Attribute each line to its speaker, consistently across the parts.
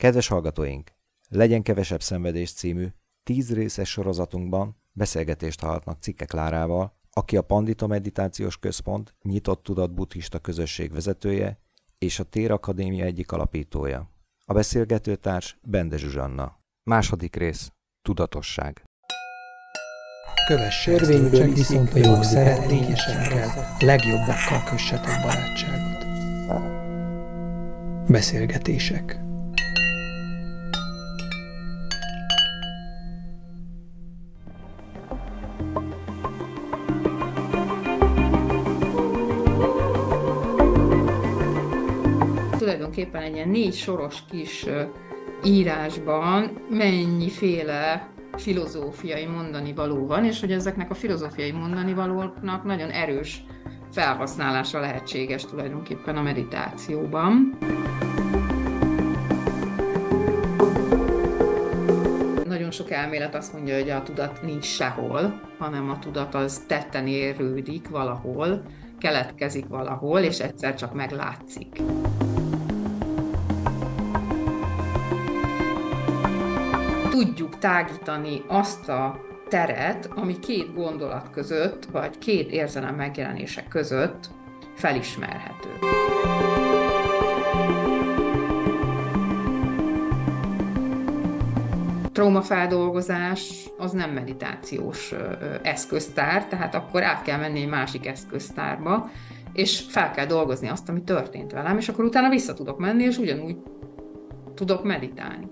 Speaker 1: Kedves hallgatóink! Legyen kevesebb szenvedés című tíz részes sorozatunkban beszélgetést hallhatnak Cikke Klárával, aki a Pandita Meditációs Központ nyitott tudat buddhista közösség vezetője és a Tér Akadémia egyik alapítója. A beszélgetőtárs Bende Zsuzsanna. Második rész. Tudatosság.
Speaker 2: Kövesse Törvényből viszont a jog szeretényesekkel, legjobbakkal kössetek barátságot. Beszélgetések.
Speaker 3: Ilyen négy soros kis írásban mennyiféle filozófiai mondani való van, és hogy ezeknek a filozófiai mondani valóknak nagyon erős felhasználása lehetséges tulajdonképpen a meditációban. Nagyon sok elmélet azt mondja, hogy a tudat nincs sehol, hanem a tudat az tetten érődik valahol, keletkezik valahol, és egyszer csak meglátszik. Tágítani azt a teret, ami két gondolat között, vagy két érzelem megjelenések között felismerhető. Traumafeldolgozás az nem meditációs eszköztár, tehát akkor át kell menni egy másik eszköztárba, és fel kell dolgozni azt, ami történt velem, és akkor utána vissza tudok menni, és ugyanúgy tudok meditálni.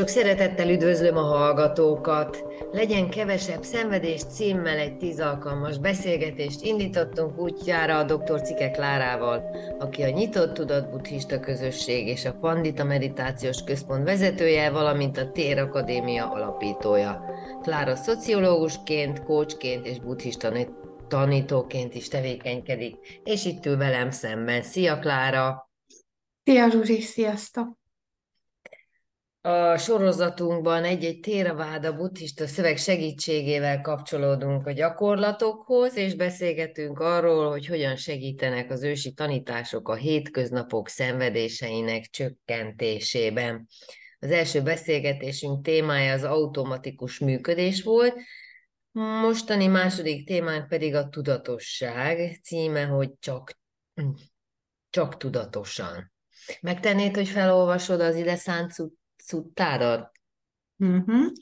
Speaker 4: Sok szeretettel üdvözlöm a hallgatókat. Legyen kevesebb szenvedés címmel egy tíz alkalmas beszélgetést indítottunk útjára a dr. Cike Klárával, aki a Nyitott Tudat Buddhista Közösség és a Pandita Meditációs Központ vezetője, valamint a Tér Akadémia alapítója. Klára szociológusként, kócsként és buddhista tanítóként is tevékenykedik, és itt ül velem szemben. Szia, Klára!
Speaker 3: Szia, Zsuzsi, sziasztok!
Speaker 4: A sorozatunkban egy-egy téraváda buddhista szöveg segítségével kapcsolódunk a gyakorlatokhoz, és beszélgetünk arról, hogy hogyan segítenek az ősi tanítások a hétköznapok szenvedéseinek csökkentésében. Az első beszélgetésünk témája az automatikus működés volt, mostani második témánk pedig a tudatosság, címe, hogy csak, csak tudatosan. Megtennéd, hogy felolvasod az ide szánt szuttádat?
Speaker 3: Uh-huh.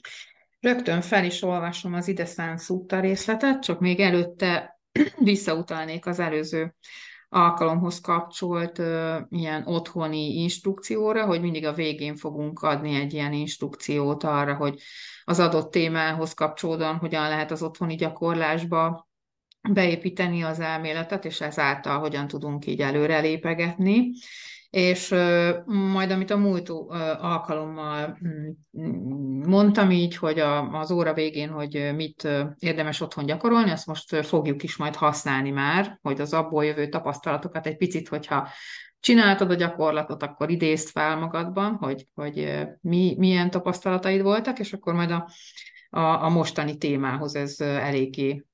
Speaker 3: Rögtön fel is olvasom az ide szutta részletet, csak még előtte visszautalnék az előző alkalomhoz kapcsolt uh, ilyen otthoni instrukcióra, hogy mindig a végén fogunk adni egy ilyen instrukciót arra, hogy az adott témához kapcsolódóan hogyan lehet az otthoni gyakorlásba beépíteni az elméletet, és ezáltal hogyan tudunk így előrelépegetni és majd amit a múlt alkalommal mm, mondtam így, hogy az óra végén, hogy mit érdemes otthon gyakorolni, azt most fogjuk is majd használni már, hogy az abból jövő tapasztalatokat egy picit, hogyha csináltad a gyakorlatot, akkor idézd fel magadban, hogy, hogy mi, milyen tapasztalataid voltak, és akkor majd a, a, a mostani témához ez eléggé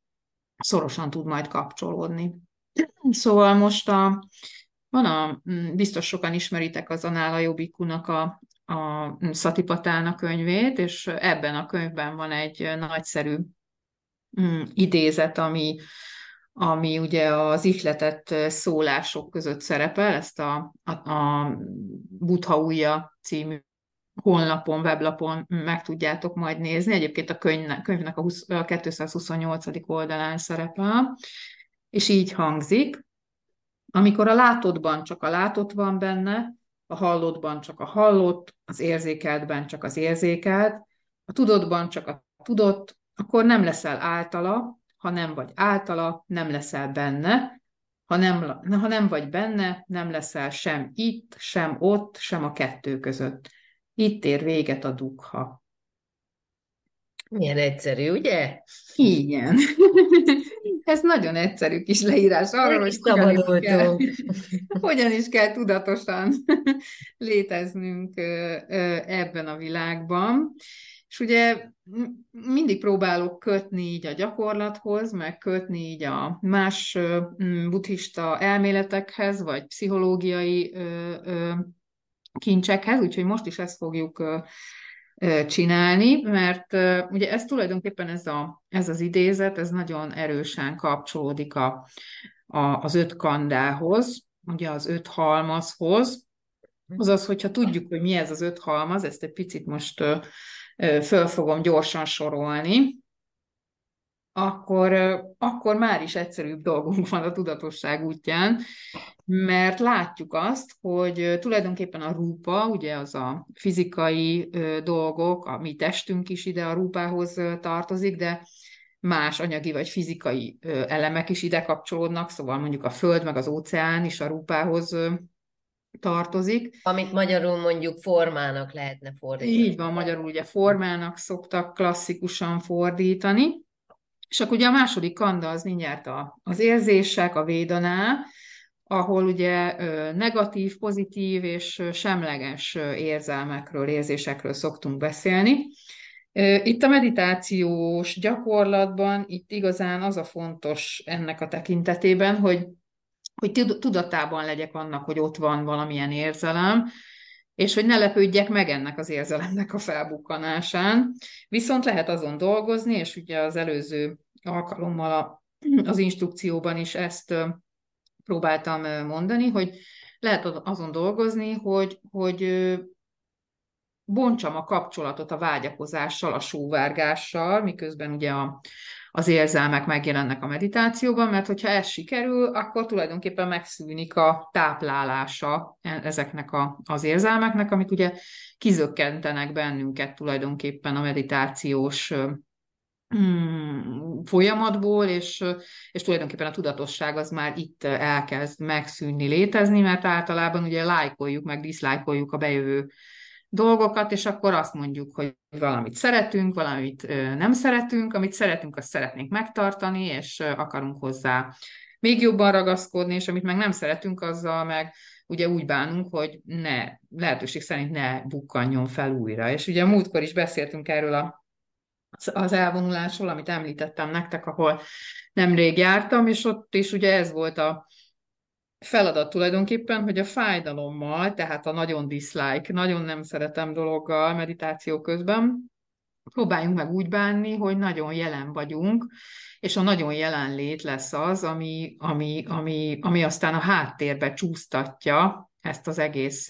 Speaker 3: szorosan tud majd kapcsolódni. Szóval most a, van a, mm, biztos sokan ismeritek az Anála Jobbikunak a, a Szatipatána könyvét, és ebben a könyvben van egy nagyszerű mm, idézet, ami, ami ugye az ihletett szólások között szerepel, ezt a, a, a Buddha újja című honlapon, weblapon meg tudjátok majd nézni. Egyébként a könyvnek, könyvnek a, 20, a 228. oldalán szerepel, és így hangzik. Amikor a látottban csak a látott van benne, a hallottban csak a hallott, az érzékeltben csak az érzékelt, a tudottban csak a tudott, akkor nem leszel általa, ha nem vagy általa, nem leszel benne, ha nem, ha nem vagy benne, nem leszel sem itt, sem ott, sem a kettő között. Itt ér véget a dukha.
Speaker 4: Milyen egyszerű, ugye?
Speaker 3: Igen. Ez nagyon egyszerű kis leírás arról, hogy hogyan is, kell, hogyan is kell tudatosan léteznünk ebben a világban. És ugye mindig próbálok kötni így a gyakorlathoz, meg kötni így a más buddhista elméletekhez, vagy pszichológiai kincsekhez, úgyhogy most is ezt fogjuk csinálni, mert ugye ez tulajdonképpen ez, a, ez az idézet, ez nagyon erősen kapcsolódik a, a, az öt kandához, ugye az öt halmazhoz, azaz, hogyha tudjuk, hogy mi ez az öt halmaz, ezt egy picit most föl fogom gyorsan sorolni, akkor, akkor már is egyszerűbb dolgunk van a tudatosság útján, mert látjuk azt, hogy tulajdonképpen a rúpa, ugye az a fizikai dolgok, a mi testünk is ide a rúpához tartozik, de más anyagi vagy fizikai elemek is ide kapcsolódnak, szóval mondjuk a föld meg az óceán is a rúpához tartozik.
Speaker 4: Amit magyarul mondjuk formának lehetne fordítani.
Speaker 3: Így van, magyarul ugye formának szoktak klasszikusan fordítani. És akkor ugye a második kanda az mindjárt a, az érzések, a védaná, ahol ugye negatív, pozitív és semleges érzelmekről, érzésekről szoktunk beszélni. Itt a meditációs gyakorlatban itt igazán az a fontos ennek a tekintetében, hogy, hogy tudatában legyek annak, hogy ott van valamilyen érzelem, és hogy ne lepődjek meg ennek az érzelemnek a felbukkanásán. Viszont lehet azon dolgozni, és ugye az előző alkalommal a, az instrukcióban is ezt próbáltam mondani, hogy lehet azon dolgozni, hogy, hogy bontsam a kapcsolatot a vágyakozással, a sóvárgással, miközben ugye a, az érzelmek megjelennek a meditációban, mert hogyha ez sikerül, akkor tulajdonképpen megszűnik a táplálása e, ezeknek a, az érzelmeknek, amik ugye kizökkentenek bennünket tulajdonképpen a meditációs hmm, folyamatból, és, és tulajdonképpen a tudatosság az már itt elkezd megszűnni, létezni, mert általában ugye lájkoljuk, meg diszlájkoljuk a bejövő dolgokat, és akkor azt mondjuk, hogy valamit szeretünk, valamit nem szeretünk, amit szeretünk, azt szeretnénk megtartani, és akarunk hozzá még jobban ragaszkodni, és amit meg nem szeretünk, azzal meg ugye úgy bánunk, hogy ne, lehetőség szerint ne bukkanjon fel újra. És ugye múltkor is beszéltünk erről a az elvonulásról, amit említettem nektek, ahol nemrég jártam, és ott is ugye ez volt a feladat tulajdonképpen, hogy a fájdalommal, tehát a nagyon dislike, nagyon nem szeretem dologgal meditáció közben, próbáljunk meg úgy bánni, hogy nagyon jelen vagyunk, és a nagyon jelenlét lesz az, ami, ami, ami, ami aztán a háttérbe csúsztatja ezt az egész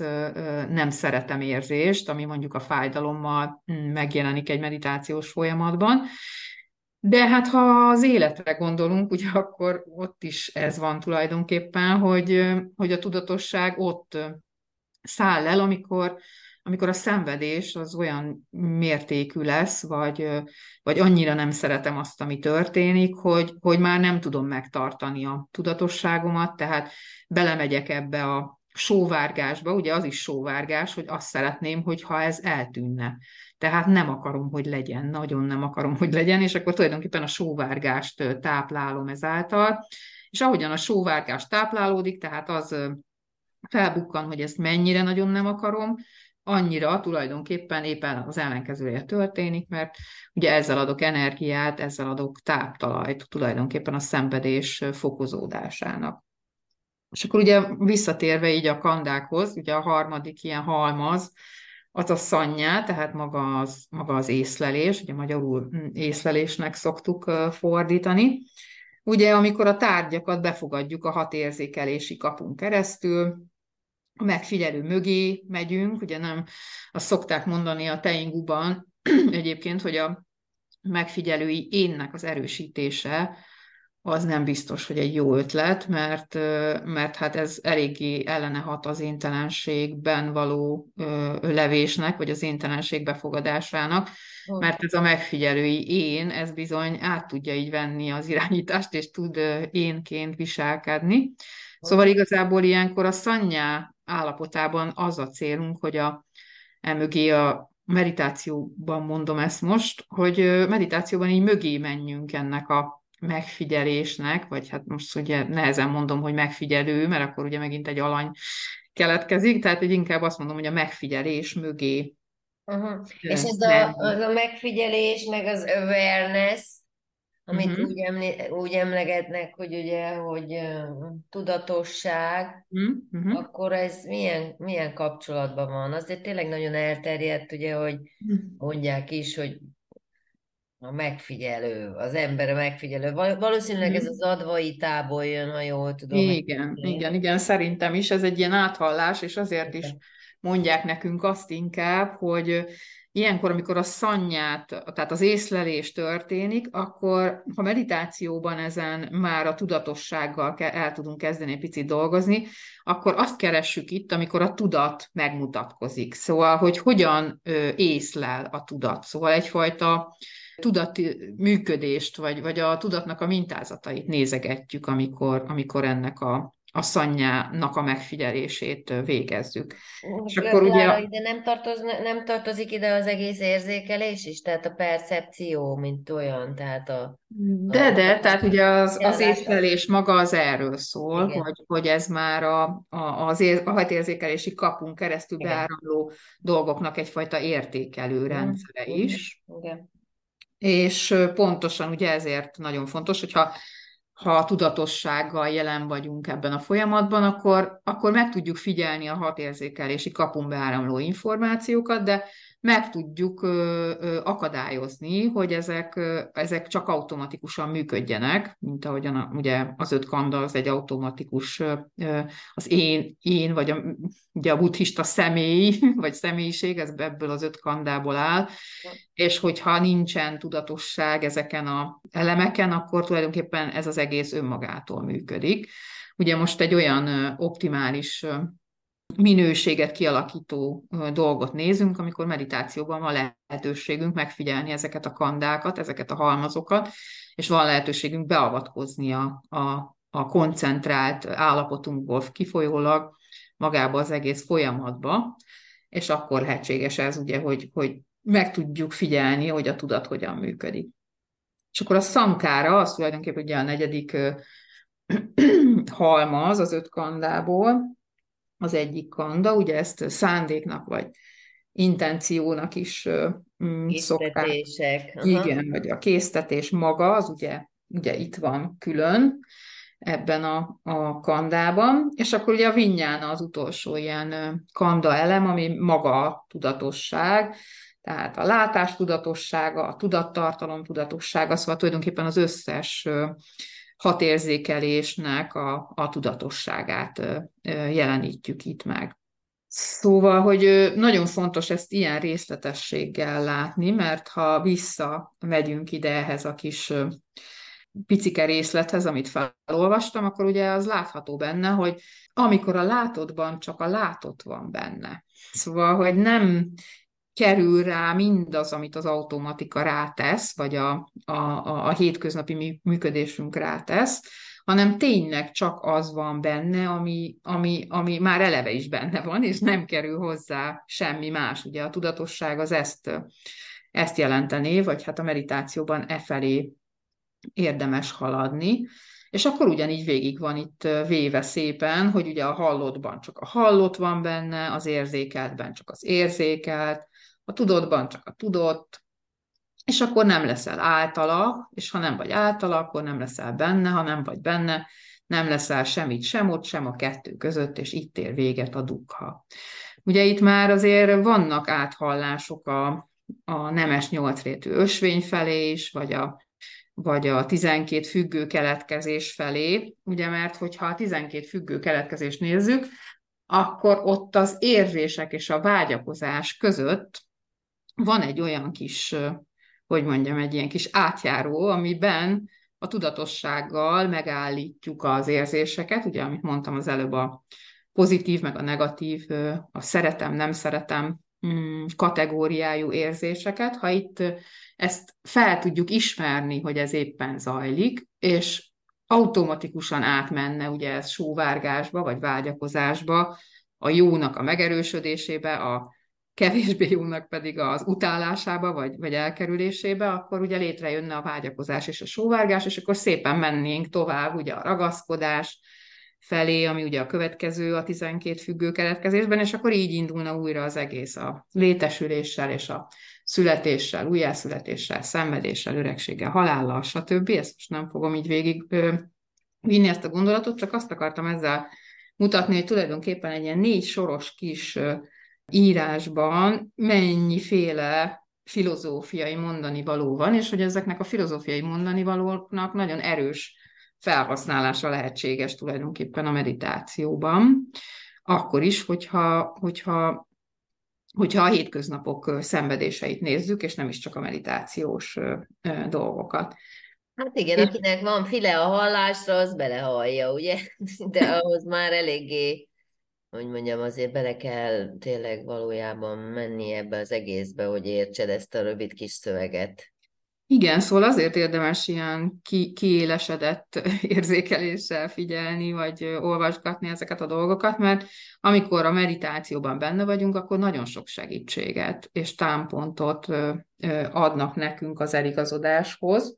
Speaker 3: nem szeretem érzést, ami mondjuk a fájdalommal mm, megjelenik egy meditációs folyamatban. De hát ha az életre gondolunk, ugye akkor ott is ez van tulajdonképpen, hogy, hogy a tudatosság ott száll el, amikor, amikor a szenvedés az olyan mértékű lesz, vagy, vagy annyira nem szeretem azt, ami történik, hogy, hogy már nem tudom megtartani a tudatosságomat, tehát belemegyek ebbe a sóvárgásba, ugye az is sóvárgás, hogy azt szeretném, hogyha ez eltűnne. Tehát nem akarom, hogy legyen, nagyon nem akarom, hogy legyen, és akkor tulajdonképpen a sóvárgást táplálom ezáltal. És ahogyan a sóvárgás táplálódik, tehát az felbukkan, hogy ezt mennyire nagyon nem akarom, annyira tulajdonképpen éppen az ellenkezője történik, mert ugye ezzel adok energiát, ezzel adok táptalajt tulajdonképpen a szenvedés fokozódásának. És akkor ugye visszatérve így a kandákhoz, ugye a harmadik ilyen halmaz, az a szanyá, tehát maga az, maga az észlelés, ugye magyarul hm, észlelésnek szoktuk fordítani. Ugye, amikor a tárgyakat befogadjuk a hat érzékelési kapunk keresztül, a megfigyelő mögé megyünk, ugye nem azt szokták mondani a teinguban egyébként, hogy a megfigyelői énnek az erősítése az nem biztos, hogy egy jó ötlet, mert, mert hát ez eléggé ellene hat az éntelenségben való levésnek, vagy az éntelenség befogadásának, mert ez a megfigyelői én, ez bizony át tudja így venni az irányítást, és tud énként viselkedni. Szóval igazából ilyenkor a szanyá állapotában az a célunk, hogy a emögé a meditációban mondom ezt most, hogy meditációban így mögé menjünk ennek a megfigyelésnek, vagy hát most ugye nehezen mondom, hogy megfigyelő, mert akkor ugye megint egy alany keletkezik, tehát hogy inkább azt mondom, hogy a megfigyelés mögé.
Speaker 4: Uh-huh. És ez a, az a megfigyelés, meg az awareness, amit uh-huh. úgy, emlé, úgy emlegetnek, hogy ugye, hogy uh, tudatosság, uh-huh. akkor ez milyen, milyen kapcsolatban van? Azért tényleg nagyon elterjedt, ugye, hogy mondják is, hogy a megfigyelő, az ember a megfigyelő. Valószínűleg ez az advaitából jön, ha jól tudom.
Speaker 3: Igen, igen, igen, szerintem is ez egy ilyen áthallás, és azért is mondják nekünk azt inkább, hogy ilyenkor, amikor a szanyát, tehát az észlelés történik, akkor ha meditációban ezen már a tudatossággal el tudunk kezdeni egy picit dolgozni, akkor azt keressük itt, amikor a tudat megmutatkozik. Szóval, hogy hogyan észlel a tudat. Szóval egyfajta tudati működést, vagy, vagy a tudatnak a mintázatait nézegetjük, amikor, amikor ennek a, a szanyának a megfigyelését végezzük.
Speaker 4: És akkor ugye... Ide nem, tartoz, nem tartozik ide az egész érzékelés is, tehát a percepció, mint olyan, tehát a...
Speaker 3: De, a, de, a, tehát ugye az, az észlelés maga az erről szól, hogy, hogy ez már a, a, az ér, a hatérzékelési kapunk keresztül Igen. beáramló dolgoknak egyfajta értékelő rendszere is. Igen. És pontosan ugye ezért nagyon fontos, hogyha ha tudatossággal jelen vagyunk ebben a folyamatban, akkor, akkor meg tudjuk figyelni a hatérzékelési kapun beáramló információkat, de meg tudjuk akadályozni, hogy ezek, ezek csak automatikusan működjenek, mint ahogyan ugye az öt kanda az egy automatikus, az én, én vagy a, ugye a buddhista személy, vagy személyiség, ez ebből az öt kandából áll, és hogyha nincsen tudatosság ezeken a elemeken, akkor tulajdonképpen ez az egész önmagától működik. Ugye most egy olyan optimális minőséget kialakító dolgot nézünk, amikor meditációban van lehetőségünk megfigyelni ezeket a kandákat, ezeket a halmazokat, és van lehetőségünk beavatkozni a, a, a koncentrált állapotunkból kifolyólag magába az egész folyamatba, és akkor lehetséges ez ugye, hogy, hogy meg tudjuk figyelni, hogy a tudat hogyan működik. És akkor a szankára, az tulajdonképpen ugye a negyedik halmaz az öt kandából, az egyik kanda, ugye ezt szándéknak vagy intenciónak is
Speaker 4: mm, szokták.
Speaker 3: Igen, vagy a késztetés maga, az ugye, ugye itt van külön ebben a, a kandában, és akkor ugye a vinyána az utolsó ilyen kanda elem, ami maga a tudatosság, tehát a látás tudatossága, a tudattartalom tudatossága, szóval tulajdonképpen az összes hatérzékelésnek a, a tudatosságát jelenítjük itt meg. Szóval, hogy nagyon fontos ezt ilyen részletességgel látni, mert ha visszamegyünk ide ehhez a kis picike részlethez, amit felolvastam, akkor ugye az látható benne, hogy amikor a látodban csak a látott van benne. Szóval, hogy nem kerül rá mindaz, amit az automatika rátesz, vagy a, a, a, a hétköznapi működésünk rátesz, hanem tényleg csak az van benne, ami, ami, ami már eleve is benne van, és nem kerül hozzá semmi más. Ugye a tudatosság az ezt, ezt jelentené, vagy hát a meditációban e felé érdemes haladni. És akkor ugyanígy végig van itt véve szépen, hogy ugye a hallottban csak a hallott van benne, az érzékeltben csak az érzékelt, a tudottban csak a tudott, és akkor nem leszel általa, és ha nem vagy általa, akkor nem leszel benne, ha nem vagy benne, nem leszel semmit sem ott, sem a kettő között, és itt ér véget a dukha. Ugye itt már azért vannak áthallások a, a nemes nyolcrétű ösvény felé is, vagy a, vagy a 12 függő keletkezés felé, ugye mert hogyha a 12 függő keletkezést nézzük, akkor ott az érzések és a vágyakozás között van egy olyan kis, hogy mondjam, egy ilyen kis átjáró, amiben a tudatossággal megállítjuk az érzéseket, ugye, amit mondtam az előbb, a pozitív, meg a negatív, a szeretem, nem szeretem mm, kategóriájú érzéseket, ha itt ezt fel tudjuk ismerni, hogy ez éppen zajlik, és automatikusan átmenne ugye ez sóvárgásba, vagy vágyakozásba, a jónak a megerősödésébe, a kevésbé jónak pedig az utálásába, vagy, vagy elkerülésébe, akkor ugye létrejönne a vágyakozás és a sóvárgás, és akkor szépen mennénk tovább ugye a ragaszkodás felé, ami ugye a következő a 12 függő keletkezésben, és akkor így indulna újra az egész a létesüléssel és a születéssel, újjászületéssel, szenvedéssel, öregséggel, halállal, stb. Ezt most nem fogom így végig vinni ezt a gondolatot, csak azt akartam ezzel mutatni, hogy tulajdonképpen egy ilyen négy soros kis írásban mennyiféle filozófiai mondani való van, és hogy ezeknek a filozófiai mondani valóknak nagyon erős felhasználása lehetséges tulajdonképpen a meditációban, akkor is, hogyha, hogyha, hogyha a hétköznapok szenvedéseit nézzük, és nem is csak a meditációs dolgokat.
Speaker 4: Hát igen, akinek van file a hallásra, az belehallja, ugye? De ahhoz már eléggé hogy mondjam, azért bele kell tényleg valójában menni ebbe az egészbe, hogy értsed ezt a rövid kis szöveget.
Speaker 3: Igen, szóval azért érdemes ilyen ki, kiélesedett érzékeléssel figyelni, vagy olvasgatni ezeket a dolgokat, mert amikor a meditációban benne vagyunk, akkor nagyon sok segítséget és támpontot adnak nekünk az eligazodáshoz.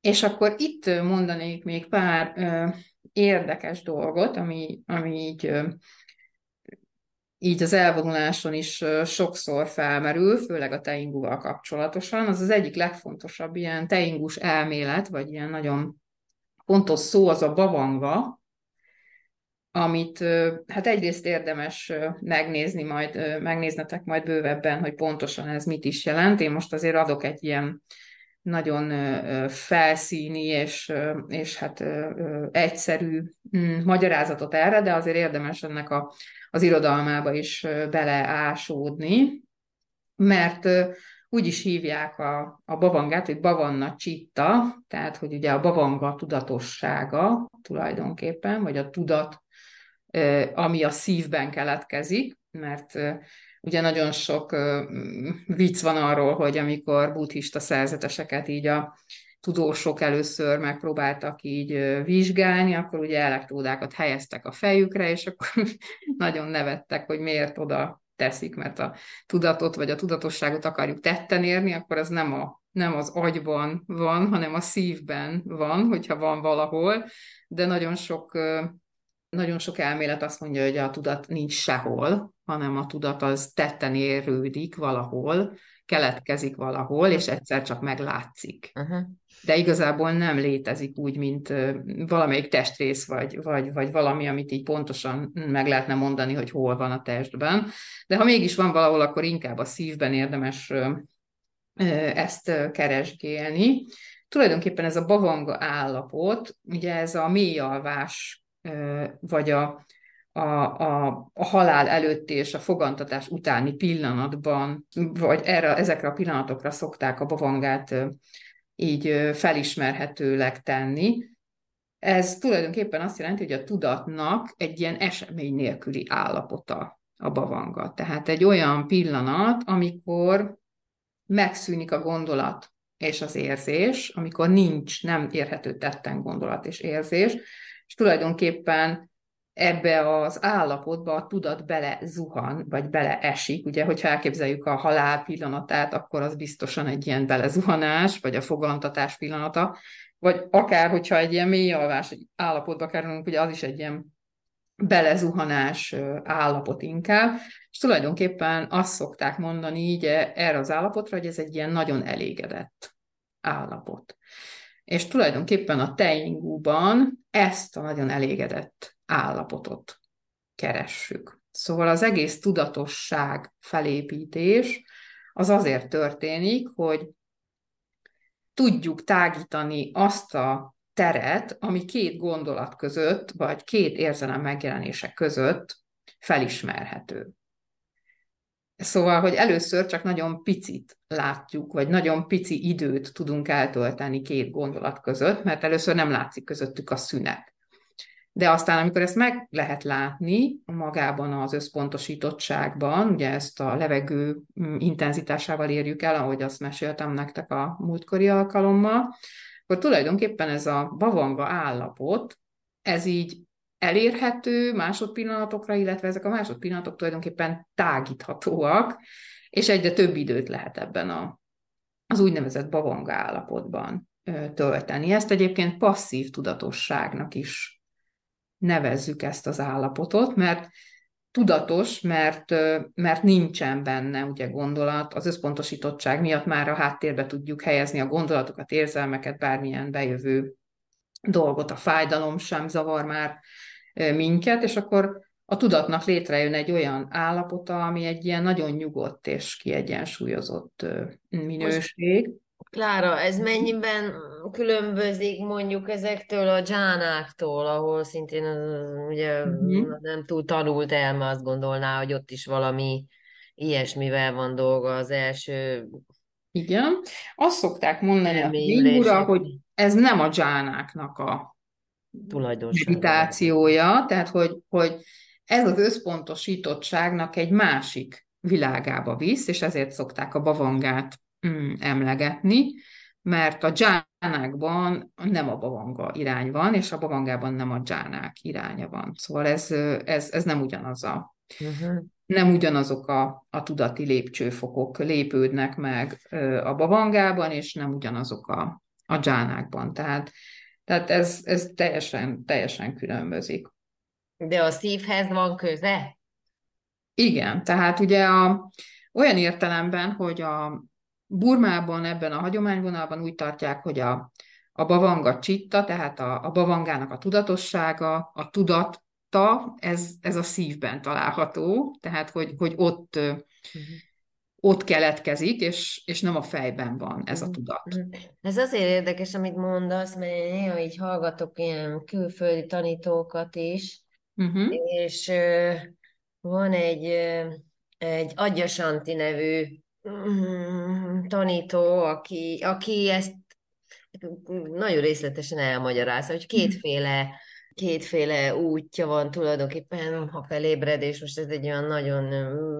Speaker 3: És akkor itt mondanék még pár érdekes dolgot, ami, ami így, így az elvonuláson is sokszor felmerül, főleg a teingúval kapcsolatosan. Az az egyik legfontosabb ilyen teingus elmélet, vagy ilyen nagyon fontos szó az a bavanga, amit hát egyrészt érdemes megnézni, majd megnéznetek majd bővebben, hogy pontosan ez mit is jelent. Én most azért adok egy ilyen nagyon felszíni és, és hát egyszerű mm, magyarázatot erre, de azért érdemes ennek a, az irodalmába is beleásódni, mert úgy is hívják a, a bavangát, hogy bavanna csitta, tehát hogy ugye a bavanga tudatossága tulajdonképpen, vagy a tudat, ami a szívben keletkezik, mert Ugye nagyon sok vicc van arról, hogy amikor buddhista szerzeteseket így a tudósok először megpróbáltak így vizsgálni, akkor ugye elektródákat helyeztek a fejükre, és akkor nagyon nevettek, hogy miért oda teszik, mert a tudatot vagy a tudatosságot akarjuk tetten érni, akkor az nem, a, nem az agyban van, hanem a szívben van, hogyha van valahol, de nagyon sok nagyon sok elmélet azt mondja, hogy a tudat nincs sehol, hanem a tudat az tetten érődik valahol, keletkezik valahol, és egyszer csak meglátszik. Uh-huh. De igazából nem létezik úgy, mint valamelyik testrész, vagy, vagy, vagy valami, amit így pontosan meg lehetne mondani, hogy hol van a testben. De ha mégis van valahol, akkor inkább a szívben érdemes ezt keresgélni. Tulajdonképpen ez a bavanga állapot, ugye ez a mély alvás vagy a, a, a, a halál előtti és a fogantatás utáni pillanatban, vagy erre, ezekre a pillanatokra szokták a bavangát így felismerhetőleg tenni. Ez tulajdonképpen azt jelenti, hogy a tudatnak egy ilyen esemény nélküli állapota a bavanga. Tehát egy olyan pillanat, amikor megszűnik a gondolat és az érzés, amikor nincs, nem érhető tetten gondolat és érzés, és tulajdonképpen ebbe az állapotba a tudat bele zuhan, vagy bele esik. Ugye, hogyha elképzeljük a halál pillanatát, akkor az biztosan egy ilyen belezuhanás, vagy a fogantatás pillanata, vagy akár, hogyha egy ilyen mély alvás állapotba kerülünk, ugye az is egy ilyen belezuhanás állapot inkább, és tulajdonképpen azt szokták mondani így erre az állapotra, hogy ez egy ilyen nagyon elégedett állapot. És tulajdonképpen a teingúban ezt a nagyon elégedett állapotot keressük. Szóval az egész tudatosság felépítés az azért történik, hogy tudjuk tágítani azt a teret, ami két gondolat között, vagy két érzelem megjelenése között felismerhető. Szóval, hogy először csak nagyon picit látjuk, vagy nagyon pici időt tudunk eltölteni két gondolat között, mert először nem látszik közöttük a szünet. De aztán, amikor ezt meg lehet látni magában az összpontosítottságban, ugye ezt a levegő mm, intenzitásával érjük el, ahogy azt meséltem nektek a múltkori alkalommal, akkor tulajdonképpen ez a bavanga állapot, ez így elérhető másodpillanatokra, illetve ezek a másodpillanatok tulajdonképpen tágíthatóak, és egyre több időt lehet ebben a, az úgynevezett bavanga állapotban tölteni. Ezt egyébként passzív tudatosságnak is nevezzük ezt az állapotot, mert tudatos, mert, mert nincsen benne ugye gondolat, az összpontosítottság miatt már a háttérbe tudjuk helyezni a gondolatokat, érzelmeket, bármilyen bejövő dolgot, a fájdalom sem zavar már minket, és akkor a tudatnak létrejön egy olyan állapota, ami egy ilyen nagyon nyugodt és kiegyensúlyozott minőség. Most,
Speaker 4: Klára, ez mennyiben különbözik mondjuk ezektől a dzsánáktól, ahol szintén ugye uh-huh. nem túl tanult elme azt gondolná, hogy ott is valami ilyesmivel van dolga az első
Speaker 3: igen. Azt szokták mondani a Bingura, hogy ez nem a dzsánáknak a meditációja, tehát hogy, hogy ez az összpontosítottságnak egy másik világába visz, és ezért szokták a bavangát mm, emlegetni, mert a dzsánákban nem a bavanga irány van, és a bavangában nem a dzsánák iránya van. Szóval ez, ez, ez nem ugyanaz a, uh-huh. Nem ugyanazok a, a tudati lépcsőfokok lépődnek meg a bavangában, és nem ugyanazok a, a dzsánákban. Tehát, tehát ez, ez teljesen, teljesen különbözik.
Speaker 4: De a szívhez van köze?
Speaker 3: Igen, tehát ugye a, olyan értelemben, hogy a Burmában ebben a hagyományvonalban úgy tartják, hogy a, a bavanga csitta, tehát a, a bavangának a tudatossága, a tudatta, ez, ez a szívben található, tehát hogy, hogy ott, uh-huh. ott keletkezik, és, és nem a fejben van ez a mhm. tudat.
Speaker 4: Ez azért érdekes, amit mondasz, mert én néha így hallgatok ilyen külföldi tanítókat is, uh-huh. és uh, van egy, uh, egy Adjasanti nevű Mm, tanító, aki, aki ezt nagyon részletesen elmagyarázza, hogy kétféle, kétféle útja van tulajdonképpen, ha felébredés, most ez egy olyan nagyon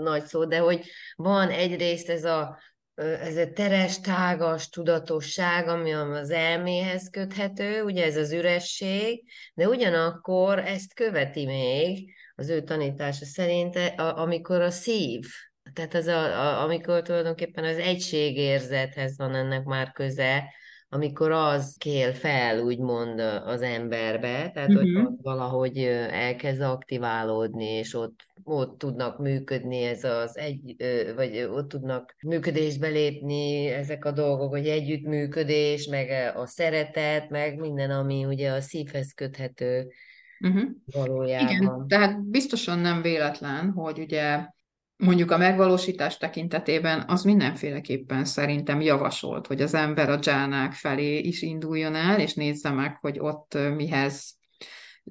Speaker 4: nagy szó, de hogy van egyrészt ez a, ez a teres, tágas tudatosság, ami az elméhez köthető, ugye ez az üresség, de ugyanakkor ezt követi még az ő tanítása szerint, amikor a szív tehát az a, a, amikor tulajdonképpen az egységérzethez van ennek már köze, amikor az kél fel, úgymond az emberbe, tehát uh-huh. hogy mhm. ott valahogy elkezd aktiválódni, és ott, ott tudnak működni ez az egy, vagy ott tudnak működésbe lépni ezek a dolgok, hogy együttműködés, meg a szeretet, meg minden, ami ugye a szívhez köthető uh-huh. valójában.
Speaker 3: Igen, tehát biztosan nem véletlen, hogy ugye mondjuk a megvalósítás tekintetében az mindenféleképpen szerintem javasolt, hogy az ember a dzsánák felé is induljon el, és nézze meg, hogy ott mihez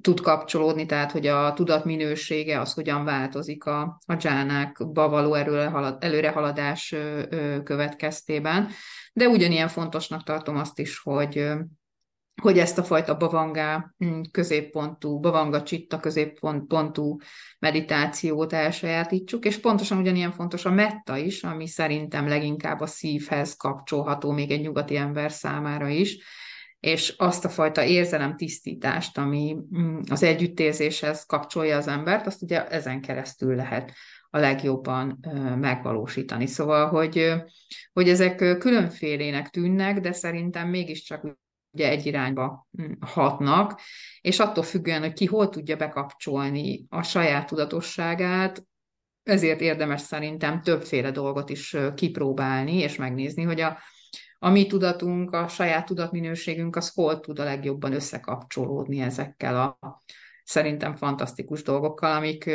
Speaker 3: tud kapcsolódni, tehát hogy a tudat minősége az hogyan változik a, a dzsánákba való előrehaladás következtében. De ugyanilyen fontosnak tartom azt is, hogy hogy ezt a fajta bavangá mm, középpontú, bavanga csitta középpontú meditációt elsajátítsuk, és pontosan ugyanilyen fontos a metta is, ami szerintem leginkább a szívhez kapcsolható még egy nyugati ember számára is, és azt a fajta érzelem tisztítást, ami mm, az együttérzéshez kapcsolja az embert, azt ugye ezen keresztül lehet a legjobban megvalósítani. Szóval, hogy, hogy ezek különfélének tűnnek, de szerintem mégiscsak ugye egy irányba mm, hatnak, és attól függően, hogy ki hol tudja bekapcsolni a saját tudatosságát, ezért érdemes szerintem többféle dolgot is kipróbálni, és megnézni, hogy a, a mi tudatunk, a saját tudatminőségünk, az hol tud a legjobban összekapcsolódni ezekkel a szerintem fantasztikus dolgokkal, amik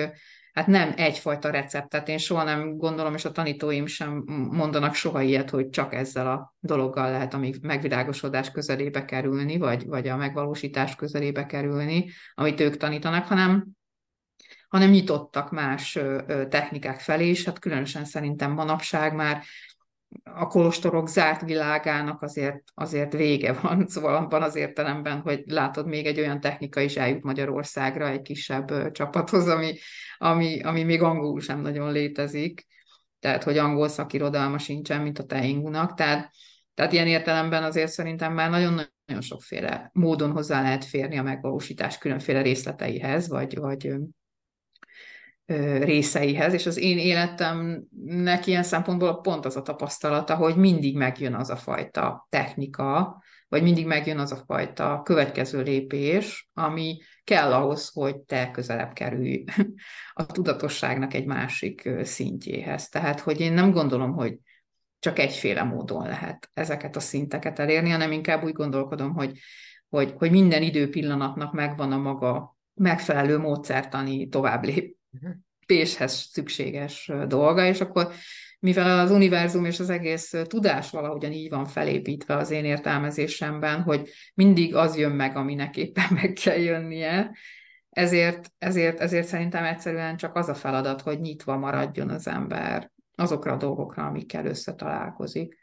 Speaker 3: hát nem egyfajta receptet. Én soha nem gondolom, és a tanítóim sem mondanak soha ilyet, hogy csak ezzel a dologgal lehet a megvilágosodás közelébe kerülni, vagy, vagy a megvalósítás közelébe kerülni, amit ők tanítanak, hanem hanem nyitottak más technikák felé, és hát különösen szerintem manapság már a kolostorok zárt világának azért, azért vége van, szóval abban az értelemben, hogy látod, még egy olyan technika is eljut Magyarországra egy kisebb csapathoz, ami, ami, ami még angolul sem nagyon létezik, tehát hogy angol szakirodalma sincsen, mint a Teingunak, tehát, tehát ilyen értelemben azért szerintem már nagyon nagyon sokféle módon hozzá lehet férni a megvalósítás különféle részleteihez, vagy, vagy részeihez, és az én életemnek ilyen szempontból pont az a tapasztalata, hogy mindig megjön az a fajta technika, vagy mindig megjön az a fajta következő lépés, ami kell ahhoz, hogy te közelebb kerülj a tudatosságnak egy másik szintjéhez. Tehát, hogy én nem gondolom, hogy csak egyféle módon lehet ezeket a szinteket elérni, hanem inkább úgy gondolkodom, hogy, hogy, hogy minden időpillanatnak megvan a maga megfelelő módszertani tovább lépéshez szükséges dolga, és akkor mivel az univerzum és az egész tudás valahogyan így van felépítve az én értelmezésemben, hogy mindig az jön meg, aminek éppen meg kell jönnie, ezért, ezért, ezért szerintem egyszerűen csak az a feladat, hogy nyitva maradjon az ember azokra a dolgokra, amikkel összetalálkozik.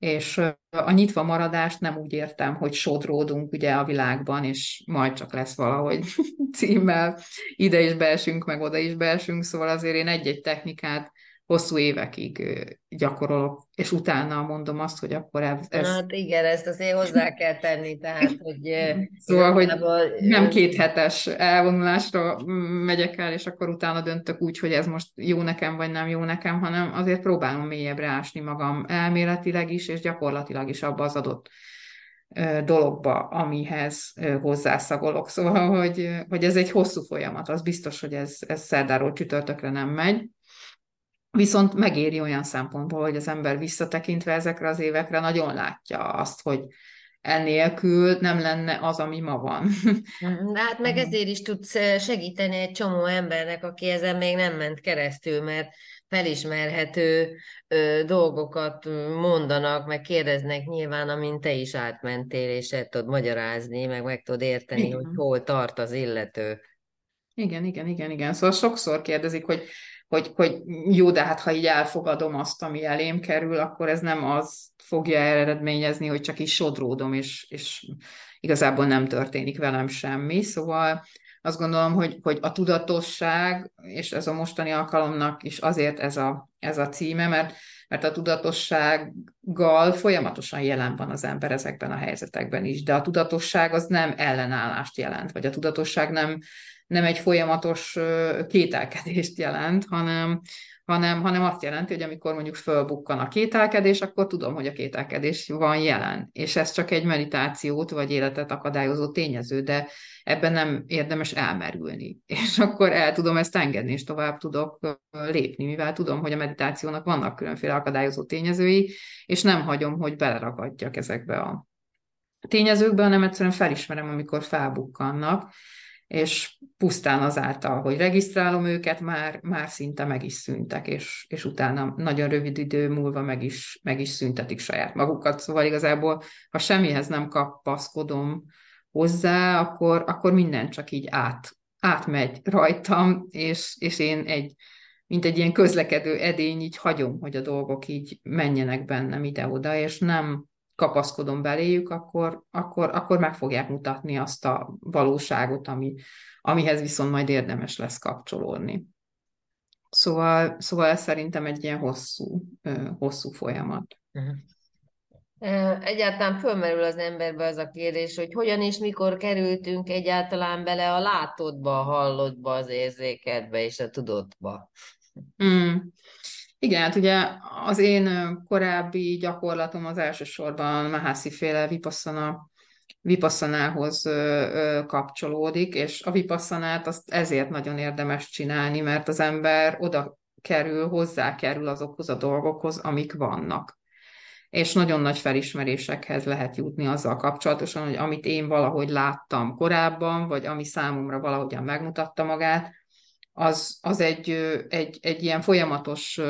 Speaker 3: És a nyitva maradást nem úgy értem, hogy sodródunk ugye a világban, és majd csak lesz valahogy címmel, ide is beesünk, meg oda is beesünk, szóval azért én egy-egy technikát hosszú évekig gyakorolok, és utána mondom azt, hogy akkor ez...
Speaker 4: ez... Hát igen, ezt azért hozzá kell tenni, tehát, hogy...
Speaker 3: Szóval, hogy nem két hetes elvonulásra megyek el, és akkor utána döntök úgy, hogy ez most jó nekem, vagy nem jó nekem, hanem azért próbálom mélyebbre ásni magam elméletileg is, és gyakorlatilag is abba az adott dologba, amihez hozzászagolok. Szóval, hogy, hogy ez egy hosszú folyamat, az biztos, hogy ez, ez szerdáról csütörtökre nem megy, Viszont megéri olyan szempontból, hogy az ember visszatekintve ezekre az évekre nagyon látja azt, hogy ennélkül nem lenne az, ami ma van.
Speaker 4: De hát meg ezért is tudsz segíteni egy csomó embernek, aki ezen még nem ment keresztül, mert felismerhető ö, dolgokat mondanak, meg kérdeznek nyilván, amint te is átmentél, és el tudod magyarázni, meg meg tudod érteni, igen. hogy hol tart az illető.
Speaker 3: Igen, igen, igen, igen. Szóval sokszor kérdezik, hogy hogy, hogy jó, de hát ha így elfogadom azt, ami elém kerül, akkor ez nem az fogja eredményezni, hogy csak is sodródom, és, és igazából nem történik velem semmi. Szóval azt gondolom, hogy, hogy a tudatosság, és ez a mostani alkalomnak is azért ez a, ez a címe, mert, mert a tudatossággal folyamatosan jelen van az ember ezekben a helyzetekben is, de a tudatosság az nem ellenállást jelent, vagy a tudatosság nem, nem egy folyamatos kételkedést jelent, hanem, hanem, hanem azt jelenti, hogy amikor mondjuk fölbukkan a kételkedés, akkor tudom, hogy a kételkedés van jelen. És ez csak egy meditációt vagy életet akadályozó tényező, de ebben nem érdemes elmerülni. És akkor el tudom ezt engedni, és tovább tudok lépni, mivel tudom, hogy a meditációnak vannak különféle akadályozó tényezői, és nem hagyom, hogy beleragadjak ezekbe a tényezőkbe, hanem egyszerűen felismerem, amikor felbukkannak, és pusztán azáltal, hogy regisztrálom őket, már, már szinte meg is szűntek, és, és utána nagyon rövid idő múlva meg is, meg is szüntetik saját magukat. Szóval igazából, ha semmihez nem kapaszkodom hozzá, akkor, akkor minden csak így át, átmegy rajtam, és, és én egy, mint egy ilyen közlekedő edény, így hagyom, hogy a dolgok így menjenek bennem ide-oda, és nem, kapaszkodom beléjük, akkor, akkor, akkor meg fogják mutatni azt a valóságot, ami, amihez viszont majd érdemes lesz kapcsolódni. Szóval, szóval ez szerintem egy ilyen hosszú, hosszú folyamat.
Speaker 4: Uh-huh. Egyáltalán fölmerül az emberbe az a kérdés, hogy hogyan és mikor kerültünk egyáltalán bele a látottba, a hallottba, az érzékedbe és a tudottba.
Speaker 3: Mm. Igen, hát ugye az én korábbi gyakorlatom az elsősorban Mahasi féle vipassana, vipassanához kapcsolódik, és a vipasszanát azt ezért nagyon érdemes csinálni, mert az ember oda kerül, hozzá kerül azokhoz a dolgokhoz, amik vannak. És nagyon nagy felismerésekhez lehet jutni azzal kapcsolatosan, hogy amit én valahogy láttam korábban, vagy ami számomra valahogyan megmutatta magát, az, az egy, egy, egy ilyen folyamatos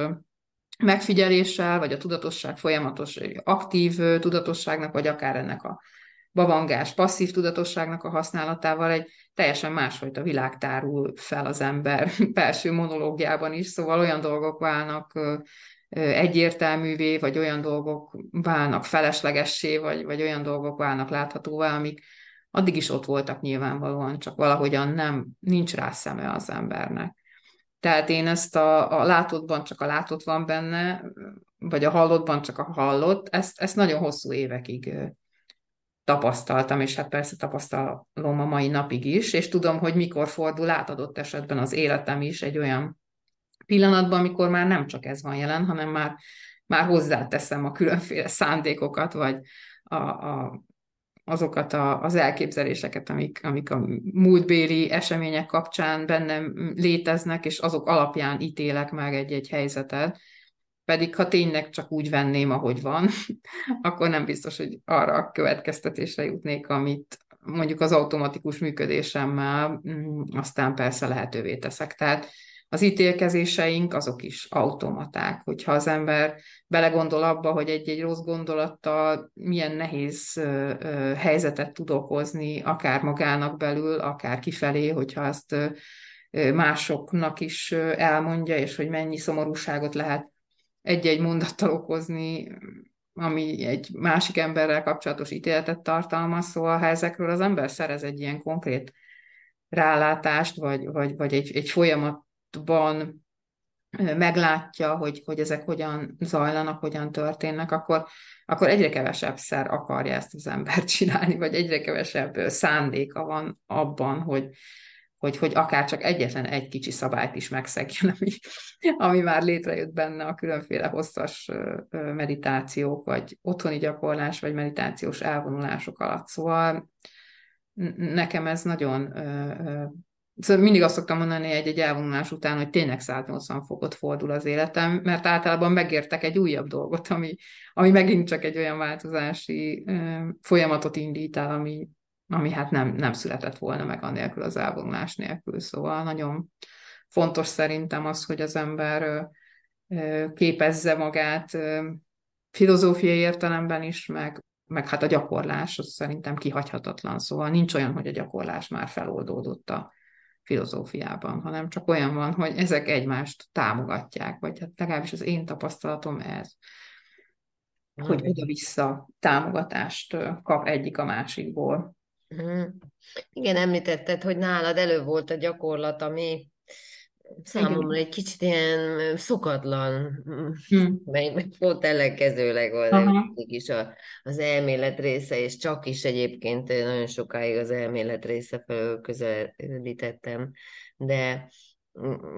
Speaker 3: megfigyeléssel, vagy a tudatosság folyamatos aktív tudatosságnak, vagy akár ennek a bavangás, passzív tudatosságnak a használatával egy teljesen másfajta világ tárul fel az ember belső monológiában is, szóval olyan dolgok válnak egyértelművé, vagy olyan dolgok válnak feleslegessé, vagy, vagy olyan dolgok válnak láthatóvá, amik, addig is ott voltak nyilvánvalóan, csak valahogyan nem, nincs rá szeme az embernek. Tehát én ezt a, a látottban csak a látott van benne, vagy a hallottban csak a hallott, ezt, ezt nagyon hosszú évekig tapasztaltam, és hát persze tapasztalom a mai napig is, és tudom, hogy mikor fordul át adott esetben az életem is egy olyan pillanatban, amikor már nem csak ez van jelen, hanem már, már hozzáteszem a különféle szándékokat, vagy a, a, azokat a, az elképzeléseket, amik, amik a múltbéli események kapcsán bennem léteznek, és azok alapján ítélek meg egy-egy helyzetet. Pedig ha tényleg csak úgy venném, ahogy van, akkor nem biztos, hogy arra a következtetésre jutnék, amit mondjuk az automatikus működésemmel mm, aztán persze lehetővé teszek. Tehát az ítélkezéseink azok is automaták. Hogyha az ember belegondol abba, hogy egy-egy rossz gondolattal milyen nehéz helyzetet tud okozni, akár magának belül, akár kifelé, hogyha ezt másoknak is elmondja, és hogy mennyi szomorúságot lehet egy-egy mondattal okozni, ami egy másik emberrel kapcsolatos ítéletet tartalmaz, szóval ha ezekről az ember szerez egy ilyen konkrét rálátást, vagy, vagy, vagy egy, egy folyamat folyamatban meglátja, hogy, hogy ezek hogyan zajlanak, hogyan történnek, akkor, akkor egyre kevesebb szer akarja ezt az ember csinálni, vagy egyre kevesebb szándéka van abban, hogy, hogy, hogy akár csak egyetlen egy kicsi szabályt is megszegjen, ami, ami már létrejött benne a különféle hosszas meditációk, vagy otthoni gyakorlás, vagy meditációs elvonulások alatt. Szóval nekem ez nagyon Szóval mindig azt szoktam mondani egy-egy elvonulás után, hogy tényleg 180 fokot fordul az életem, mert általában megértek egy újabb dolgot, ami, ami megint csak egy olyan változási folyamatot indít el, ami, ami hát nem, nem született volna meg anélkül az elvonulás nélkül. Szóval nagyon fontos szerintem az, hogy az ember képezze magát filozófiai értelemben is, meg, meg hát a gyakorlás, az szerintem kihagyhatatlan. Szóval nincs olyan, hogy a gyakorlás már feloldódott a filozófiában, hanem csak olyan van, hogy ezek egymást támogatják, vagy hát legalábbis az én tapasztalatom ez, hogy oda-vissza támogatást kap egyik a másikból.
Speaker 4: Mhm. Igen, említetted, hogy nálad elő volt a gyakorlat, ami számomra egy kicsit ilyen szokatlan, hmm. meg pont ellenkezőleg van is a, az elmélet része, és csak is egyébként nagyon sokáig az elmélet része felől közelítettem, de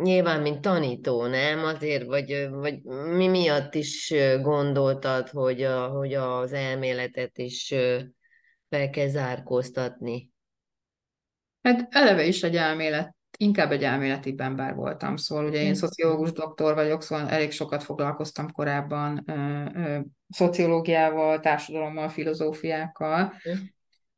Speaker 4: nyilván, mint tanító, nem? Azért, vagy, vagy mi miatt is gondoltad, hogy, a, hogy az elméletet is fel kell zárkóztatni?
Speaker 3: Hát eleve is egy elmélet inkább egy elméleti ember voltam, szóval ugye én mm. szociológus doktor vagyok, szóval elég sokat foglalkoztam korábban ö, ö, szociológiával, társadalommal, filozófiákkal, mm.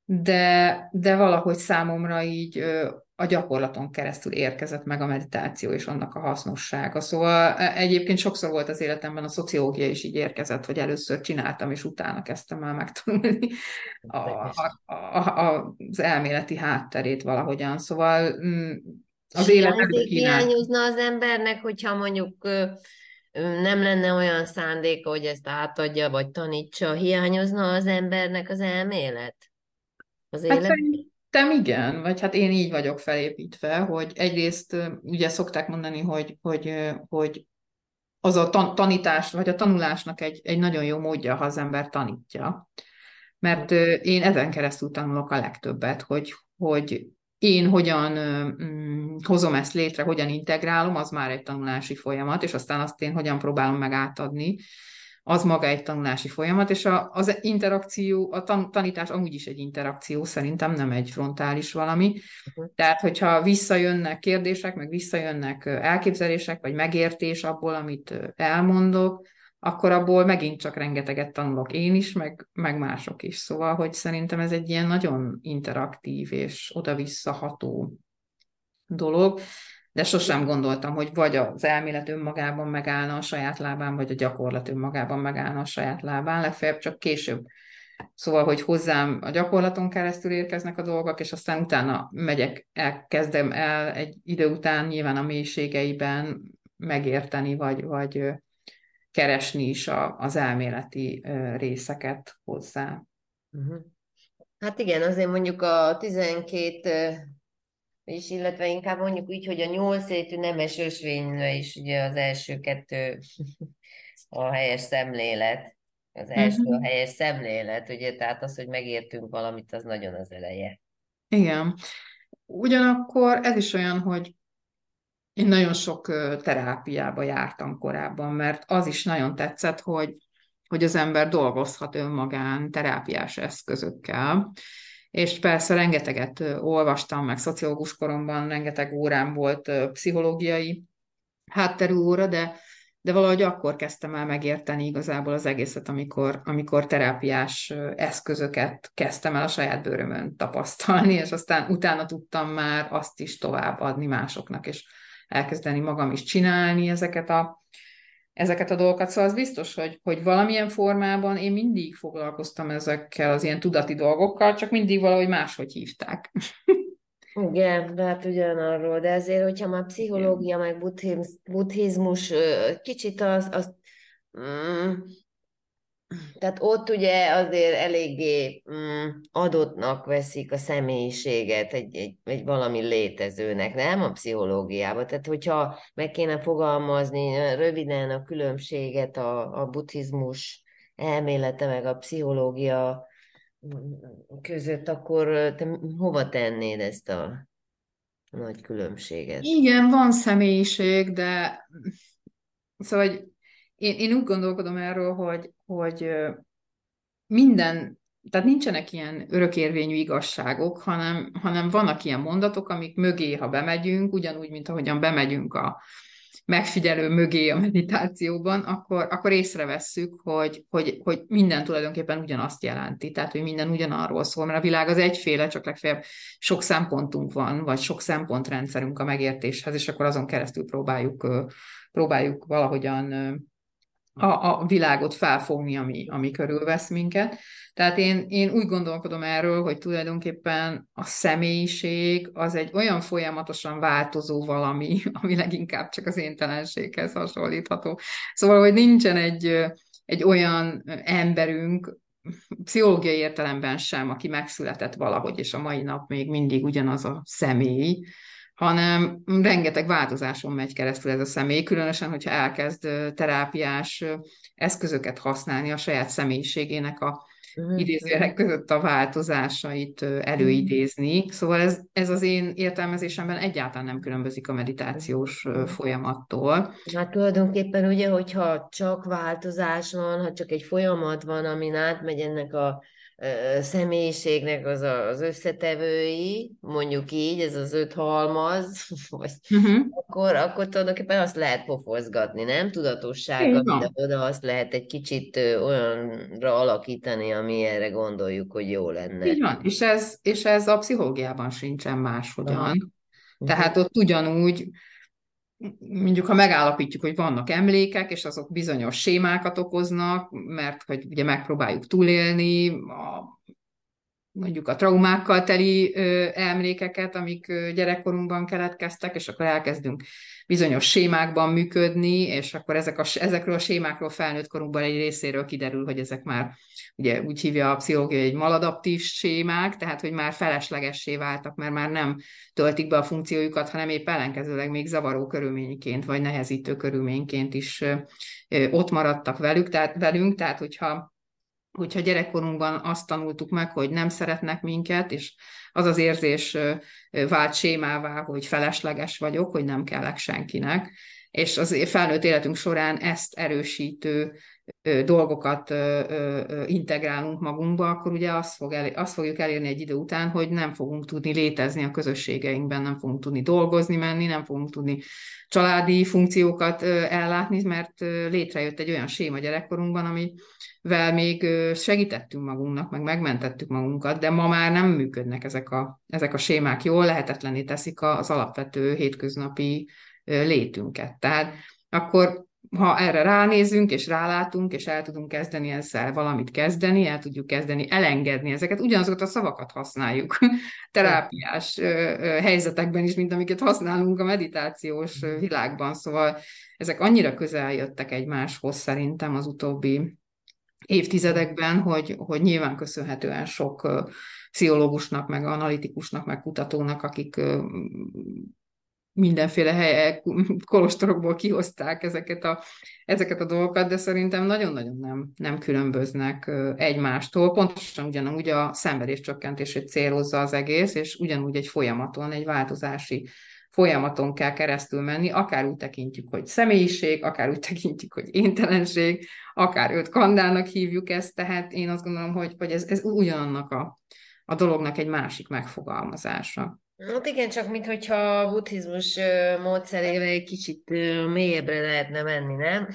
Speaker 3: de, de valahogy számomra így ö, a gyakorlaton keresztül érkezett meg a meditáció és annak a hasznossága. Szóval e, egyébként sokszor volt az életemben a szociológia is így érkezett, hogy először csináltam, és utána kezdtem el megtanulni a, a, a, az elméleti hátterét valahogyan. Szóval mm,
Speaker 4: az élet hiányozna az embernek, hogyha mondjuk nem lenne olyan szándéka, hogy ezt átadja, vagy tanítsa, hiányozna az embernek az elmélet?
Speaker 3: Az hát élet? szerintem igen, vagy hát én így vagyok felépítve, hogy egyrészt ugye szokták mondani, hogy, hogy, hogy az a tan- tanítás, vagy a tanulásnak egy, egy nagyon jó módja, ha az ember tanítja. Mert én ezen keresztül tanulok a legtöbbet, hogy, hogy én hogyan mm, hozom ezt létre, hogyan integrálom, az már egy tanulási folyamat, és aztán azt én hogyan próbálom meg átadni, az maga egy tanulási folyamat, és a, az interakció, a tan, tanítás amúgy is egy interakció, szerintem nem egy frontális valami. Uh-huh. Tehát, hogyha visszajönnek kérdések, meg visszajönnek elképzelések, vagy megértés abból, amit elmondok, akkor abból megint csak rengeteget tanulok én is, meg, meg mások is. Szóval, hogy szerintem ez egy ilyen nagyon interaktív és oda-vissza ható dolog, de sosem gondoltam, hogy vagy az elmélet önmagában megállna a saját lábán, vagy a gyakorlat önmagában megállna a saját lábán, legfeljebb csak később. Szóval, hogy hozzám a gyakorlaton keresztül érkeznek a dolgok, és aztán utána megyek, elkezdem el egy idő után nyilván a mélységeiben megérteni, vagy, vagy keresni is a, az elméleti részeket hozzá.
Speaker 4: Uh-huh. Hát igen, azért mondjuk a 12 és illetve inkább mondjuk úgy, hogy a nyolc étű nemes ösvényre is ugye az első kettő a helyes szemlélet. Az első uh-huh. a helyes szemlélet, ugye, tehát az, hogy megértünk valamit, az nagyon az eleje.
Speaker 3: Igen. Ugyanakkor ez is olyan, hogy én nagyon sok terápiába jártam korábban, mert az is nagyon tetszett, hogy, hogy az ember dolgozhat önmagán terápiás eszközökkel. És persze rengeteget olvastam, meg szociológus koromban rengeteg órám volt pszichológiai hátterű óra, de, de valahogy akkor kezdtem el megérteni igazából az egészet, amikor, amikor terápiás eszközöket kezdtem el a saját bőrömön tapasztalni, és aztán utána tudtam már azt is továbbadni másoknak, és elkezdeni magam is csinálni ezeket a, ezeket a dolgokat. Szóval az biztos, hogy, hogy valamilyen formában én mindig foglalkoztam ezekkel az ilyen tudati dolgokkal, csak mindig valahogy máshogy hívták.
Speaker 4: Igen, de hát ugyanarról, de azért, hogyha már pszichológia, meg buddhizmus, kicsit az, az mm, tehát ott ugye azért eléggé mm, adottnak veszik a személyiséget egy, egy, egy valami létezőnek, nem a pszichológiában. Tehát hogyha meg kéne fogalmazni röviden a különbséget a, a buddhizmus elmélete meg a pszichológia mm, között, akkor te hova tennéd ezt a nagy különbséget?
Speaker 3: Igen, van személyiség, de szóval én, én úgy gondolkodom erről, hogy, hogy minden, tehát nincsenek ilyen örökérvényű igazságok, hanem, hanem vannak ilyen mondatok, amik mögé, ha bemegyünk, ugyanúgy, mint ahogyan bemegyünk a megfigyelő mögé a meditációban, akkor, akkor észrevesszük, hogy, hogy, hogy minden tulajdonképpen ugyanazt jelenti, tehát hogy minden ugyanarról szól, mert a világ az egyféle, csak legfeljebb sok szempontunk van, vagy sok szempontrendszerünk a megértéshez, és akkor azon keresztül próbáljuk, próbáljuk valahogyan a, a világot felfogni, ami, ami körülvesz minket. Tehát én, én úgy gondolkodom erről, hogy tulajdonképpen a személyiség az egy olyan folyamatosan változó valami, ami leginkább csak az éntelenséghez hasonlítható. Szóval, hogy nincsen egy, egy olyan emberünk, pszichológiai értelemben sem, aki megszületett valahogy, és a mai nap még mindig ugyanaz a személy, hanem rengeteg változáson megy keresztül ez a személy, különösen, hogyha elkezd terápiás eszközöket használni a saját személyiségének a idézőjelek között a változásait előidézni. Szóval ez, ez az én értelmezésemben egyáltalán nem különbözik a meditációs folyamattól.
Speaker 4: Hát tulajdonképpen ugye, hogyha csak változás van, ha csak egy folyamat van, amin átmegy ennek a személyiségnek az a, az összetevői, mondjuk így, ez az öt halmaz, vagy uh-huh. akkor, akkor tulajdonképpen azt lehet pofozgatni, nem? Tudatossággal oda azt lehet egy kicsit olyanra alakítani, ami erre gondoljuk, hogy jó lenne.
Speaker 3: Így van, és ez, és ez a pszichológiában sincsen máshogyan. Uh-huh. Tehát ott ugyanúgy mondjuk ha megállapítjuk, hogy vannak emlékek, és azok bizonyos sémákat okoznak, mert hogy ugye megpróbáljuk túlélni a mondjuk a traumákkal teli ö, emlékeket, amik ö, gyerekkorunkban keletkeztek, és akkor elkezdünk bizonyos sémákban működni, és akkor ezek a, ezekről a sémákról felnőtt korunkban egy részéről kiderül, hogy ezek már ugye úgy hívja a pszichológia, egy maladaptív sémák, tehát hogy már feleslegessé váltak, mert már nem töltik be a funkciójukat, hanem épp ellenkezőleg még zavaró körülményként, vagy nehezítő körülményként is ö, ott maradtak velük, tehát, velünk, tehát hogyha hogyha gyerekkorunkban azt tanultuk meg, hogy nem szeretnek minket, és az az érzés vált sémává, hogy felesleges vagyok, hogy nem kellek senkinek, és az felnőtt életünk során ezt erősítő dolgokat integrálunk magunkba, akkor ugye azt, fog el, azt fogjuk elérni egy idő után, hogy nem fogunk tudni létezni a közösségeinkben, nem fogunk tudni dolgozni, menni, nem fogunk tudni családi funkciókat ellátni, mert létrejött egy olyan séma gyerekkorunkban, amivel még segítettünk magunknak, meg megmentettük magunkat, de ma már nem működnek ezek a, ezek a sémák jól, lehetetlené teszik az alapvető hétköznapi létünket. Tehát akkor ha erre ránézünk, és rálátunk, és el tudunk kezdeni ezzel valamit kezdeni, el tudjuk kezdeni elengedni ezeket, ugyanazokat a szavakat használjuk terápiás helyzetekben is, mint amiket használunk a meditációs világban. Szóval ezek annyira közel jöttek egymáshoz szerintem az utóbbi évtizedekben, hogy, hogy nyilván köszönhetően sok pszichológusnak, meg analitikusnak, meg kutatónak, akik mindenféle helyek, kolostorokból kihozták ezeket a, ezeket a dolgokat, de szerintem nagyon-nagyon nem, nem különböznek egymástól. Pontosan ugyanúgy a szenvedés csökkentését célozza az egész, és ugyanúgy egy folyamaton, egy változási folyamaton kell keresztül menni, akár úgy tekintjük, hogy személyiség, akár úgy tekintjük, hogy éntelenség, akár öt kandának hívjuk ezt, tehát én azt gondolom, hogy, hogy ez, ez ugyanannak a, a dolognak egy másik megfogalmazása.
Speaker 4: Hát igen, csak mintha a buddhizmus módszerével egy kicsit mélyebbre lehetne menni, nem?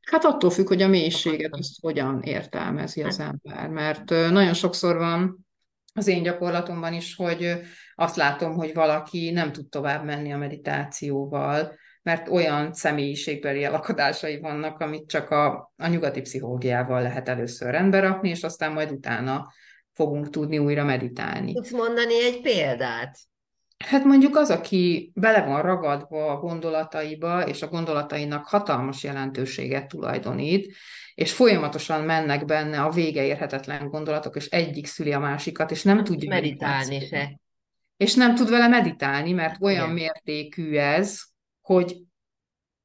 Speaker 3: Hát attól függ, hogy a mélységet azt hogyan értelmezi az hát. ember, mert nagyon sokszor van az én gyakorlatomban is, hogy azt látom, hogy valaki nem tud tovább menni a meditációval, mert olyan személyiségbeli elakadásai vannak, amit csak a, a nyugati pszichológiával lehet először rendbe rakni, és aztán majd utána fogunk tudni újra meditálni.
Speaker 4: Tudsz mondani egy példát?
Speaker 3: Hát mondjuk az, aki bele van ragadva a gondolataiba, és a gondolatainak hatalmas jelentőséget tulajdonít, és folyamatosan mennek benne a vége érhetetlen gondolatok, és egyik szüli a másikat, és nem tudja
Speaker 4: meditálni se.
Speaker 3: És nem tud vele meditálni, mert olyan Igen. mértékű ez, hogy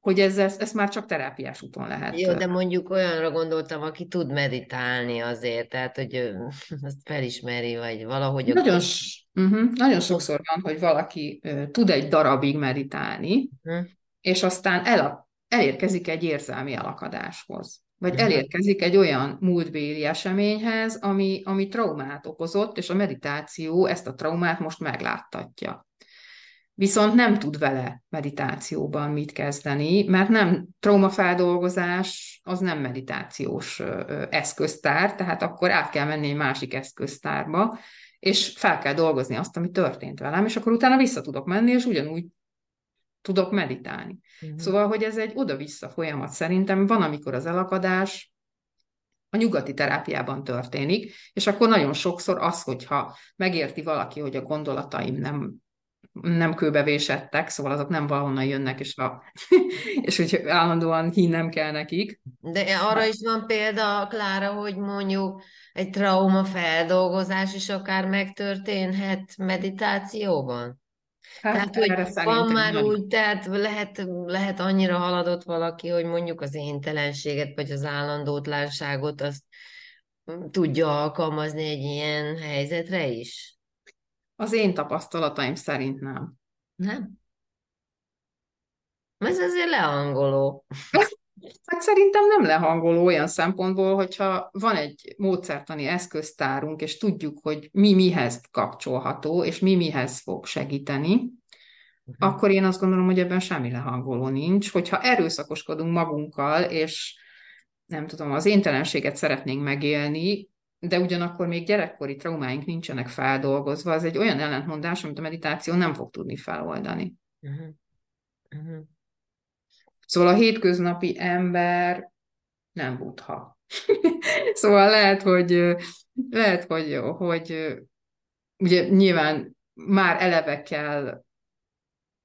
Speaker 3: hogy ez, ez, ez már csak terápiás úton lehet.
Speaker 4: Jó, de mondjuk olyanra gondoltam, aki tud meditálni azért, tehát, hogy azt felismeri, vagy valahogy...
Speaker 3: Nagyon, uh-huh, nagyon sokszor van, hogy valaki uh, tud egy darabig meditálni, uh-huh. és aztán el, elérkezik egy érzelmi elakadáshoz. Vagy uh-huh. elérkezik egy olyan múltbéli eseményhez, ami, ami traumát okozott, és a meditáció ezt a traumát most megláttatja viszont nem tud vele meditációban mit kezdeni, mert nem traumafeldolgozás, az nem meditációs eszköztár, tehát akkor át kell menni egy másik eszköztárba, és fel kell dolgozni azt, ami történt velem, és akkor utána vissza tudok menni, és ugyanúgy tudok meditálni. Uh-huh. Szóval, hogy ez egy oda-vissza folyamat szerintem, van, amikor az elakadás a nyugati terápiában történik, és akkor nagyon sokszor az, hogyha megérti valaki, hogy a gondolataim nem nem kőbevésettek, szóval azok nem valahonnan jönnek, és, a, és hogy állandóan hinnem kell nekik.
Speaker 4: De arra is van példa, Klára, hogy mondjuk egy trauma feldolgozás is akár megtörténhet meditációban? Hát, tehát, hogy van már nem. úgy, tehát lehet, lehet annyira haladott valaki, hogy mondjuk az éntelenséget, vagy az állandótlanságot azt tudja alkalmazni egy ilyen helyzetre is?
Speaker 3: Az én tapasztalataim szerint nem.
Speaker 4: Nem? Ez azért lehangoló.
Speaker 3: Hát szerintem nem lehangoló olyan szempontból, hogyha van egy módszertani eszköztárunk, és tudjuk, hogy mi mihez kapcsolható, és mi mihez fog segíteni, uh-huh. akkor én azt gondolom, hogy ebben semmi lehangoló nincs. Hogyha erőszakoskodunk magunkkal, és nem tudom, az éntelenséget szeretnénk megélni, de ugyanakkor még gyerekkori traumáink nincsenek feldolgozva, az egy olyan ellentmondás, amit a meditáció nem fog tudni feloldani. Uh-huh. Uh-huh. Szóval a hétköznapi ember nem butha. szóval lehet, hogy lehet, hogy, hogy ugye nyilván már eleve kell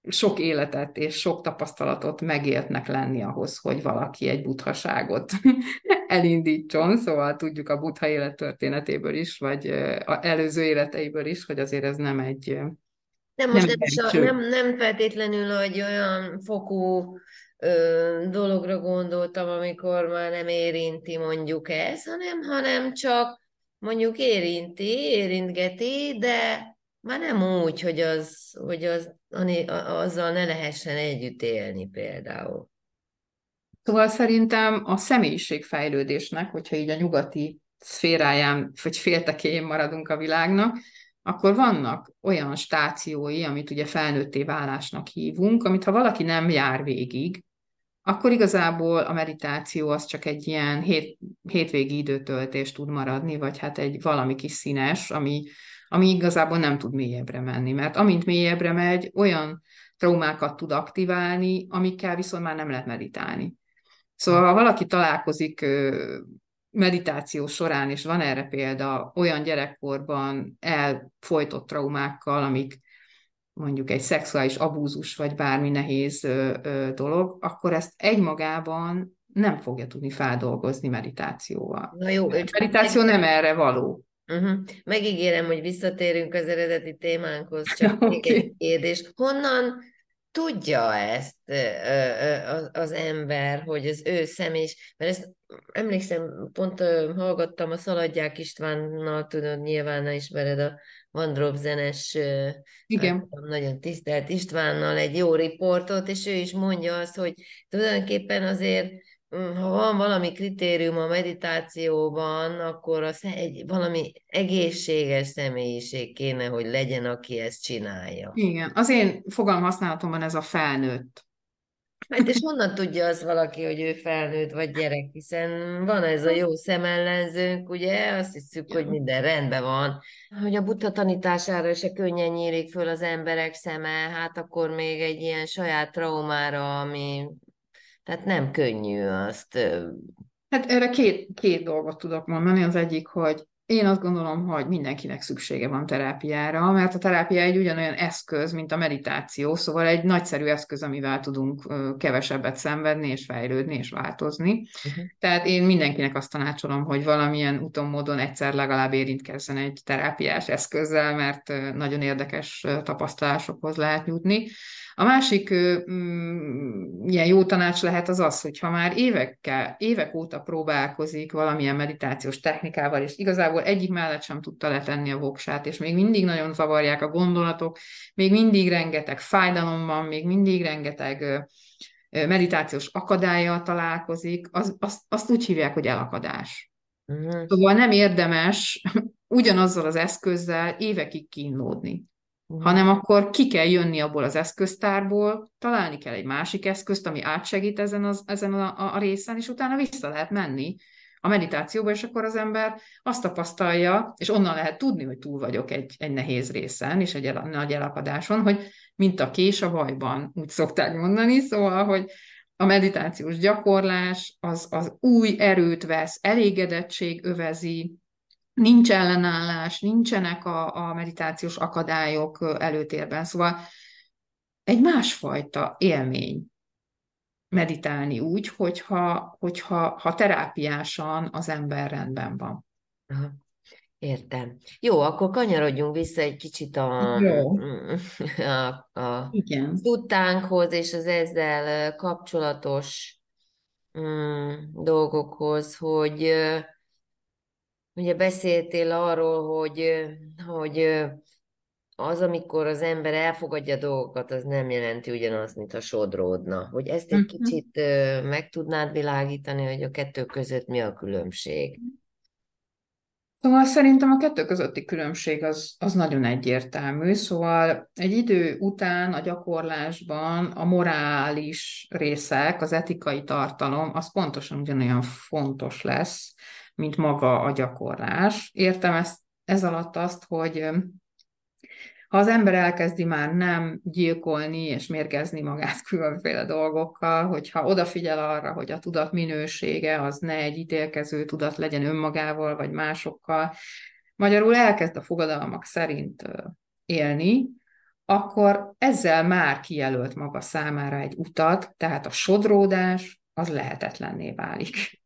Speaker 3: sok életet és sok tapasztalatot megéltnek lenni ahhoz, hogy valaki egy buthaságot elindítson, szóval tudjuk a butha élettörténetéből is, vagy a előző életeiből is, hogy azért ez nem egy
Speaker 4: nem, most nem, nem, nem, nem feltétlenül, hogy olyan fokú ö, dologra gondoltam, amikor már nem érinti mondjuk ez, hanem, hanem csak mondjuk érinti, érintgeti, de már nem úgy, hogy, az, hogy az, azzal ne lehessen együtt élni például.
Speaker 3: Szóval szerintem a személyiségfejlődésnek, hogyha így a nyugati szféráján, vagy féltekéjén maradunk a világnak, akkor vannak olyan stációi, amit ugye felnőtté válásnak hívunk, amit ha valaki nem jár végig, akkor igazából a meditáció az csak egy ilyen hét, hétvégi időtöltés tud maradni, vagy hát egy valami kis színes, ami, ami igazából nem tud mélyebbre menni, mert amint mélyebbre megy, olyan traumákat tud aktiválni, amikkel viszont már nem lehet meditálni. Szóval ha valaki találkozik meditáció során, és van erre példa, olyan gyerekkorban elfolytott traumákkal, amik mondjuk egy szexuális abúzus, vagy bármi nehéz dolog, akkor ezt egymagában nem fogja tudni feldolgozni meditációval. Na jó, a meditáció nem erre való.
Speaker 4: Uh-huh. Megígérem, hogy visszatérünk az eredeti témánkhoz, csak okay. még egy kérdés. Honnan tudja ezt az ember, hogy az ő személy, mert ezt emlékszem, pont hallgattam a Szaladják Istvánnal, tudod, nyilván ismered a Van Drop zenes,
Speaker 3: Igen.
Speaker 4: nagyon tisztelt Istvánnal egy jó riportot, és ő is mondja azt, hogy tulajdonképpen azért ha van valami kritérium a meditációban, akkor az egy valami egészséges személyiség kéne, hogy legyen, aki ezt csinálja.
Speaker 3: Igen, az én fogalmaználatomban ez a felnőtt.
Speaker 4: Hát és honnan tudja az valaki, hogy ő felnőtt vagy gyerek, hiszen van ez a jó szemellenzőnk, ugye, azt hiszük, hogy minden rendben van. Hogy a buddha tanítására se könnyen nyílik föl az emberek szeme, hát akkor még egy ilyen saját traumára, ami tehát nem könnyű azt.
Speaker 3: Hát erre két, két dolgot tudok mondani. Az egyik, hogy én azt gondolom, hogy mindenkinek szüksége van terápiára, mert a terápia egy ugyanolyan eszköz, mint a meditáció, szóval egy nagyszerű eszköz, amivel tudunk kevesebbet szenvedni, és fejlődni, és változni. Uh-huh. Tehát én mindenkinek azt tanácsolom, hogy valamilyen úton, módon egyszer legalább érintkezzen egy terápiás eszközzel, mert nagyon érdekes tapasztalásokhoz lehet jutni. A másik mm, ilyen jó tanács lehet az az, hogy ha már évekkel, évek óta próbálkozik valamilyen meditációs technikával, és igazából egyik mellett sem tudta letenni a voksát, és még mindig nagyon zavarják a gondolatok, még mindig rengeteg fájdalom van, még mindig rengeteg meditációs akadálya találkozik, az, azt, azt úgy hívják, hogy elakadás. Uh-huh. Szóval nem érdemes ugyanazzal az eszközzel évekig kínlódni hanem akkor ki kell jönni abból az eszköztárból, találni kell egy másik eszközt, ami átsegít ezen, az, ezen a, a részen, és utána vissza lehet menni a meditációba, és akkor az ember azt tapasztalja, és onnan lehet tudni, hogy túl vagyok egy, egy nehéz részen, és egy el, nagy elakadáson, hogy mint a kés a bajban, úgy szokták mondani, szóval, hogy a meditációs gyakorlás az, az új erőt vesz, elégedettség övezi, nincs ellenállás, nincsenek a, a meditációs akadályok előtérben. Szóval egy másfajta élmény meditálni úgy, hogyha, hogyha ha terápiásan az ember rendben van.
Speaker 4: Aha. Értem. Jó, akkor kanyarodjunk vissza egy kicsit a,
Speaker 3: Jó.
Speaker 4: a, a Igen. tudtánkhoz és az ezzel kapcsolatos mm, dolgokhoz, hogy Ugye beszéltél arról, hogy, hogy az, amikor az ember elfogadja dolgokat, az nem jelenti ugyanaz, mint a sodródna. Hogy ezt egy uh-huh. kicsit meg tudnád világítani, hogy a kettő között mi a különbség?
Speaker 3: Szóval szerintem a kettő közötti különbség az, az nagyon egyértelmű. Szóval egy idő után a gyakorlásban a morális részek, az etikai tartalom, az pontosan ugyanolyan fontos lesz, mint maga a gyakorlás. Értem ezt, ez alatt azt, hogy ha az ember elkezdi már nem gyilkolni és mérgezni magát különféle dolgokkal, hogyha odafigyel arra, hogy a tudat minősége az ne egy ítélkező tudat legyen önmagával vagy másokkal, magyarul elkezd a fogadalmak szerint élni, akkor ezzel már kijelölt maga számára egy utat, tehát a sodródás az lehetetlenné válik.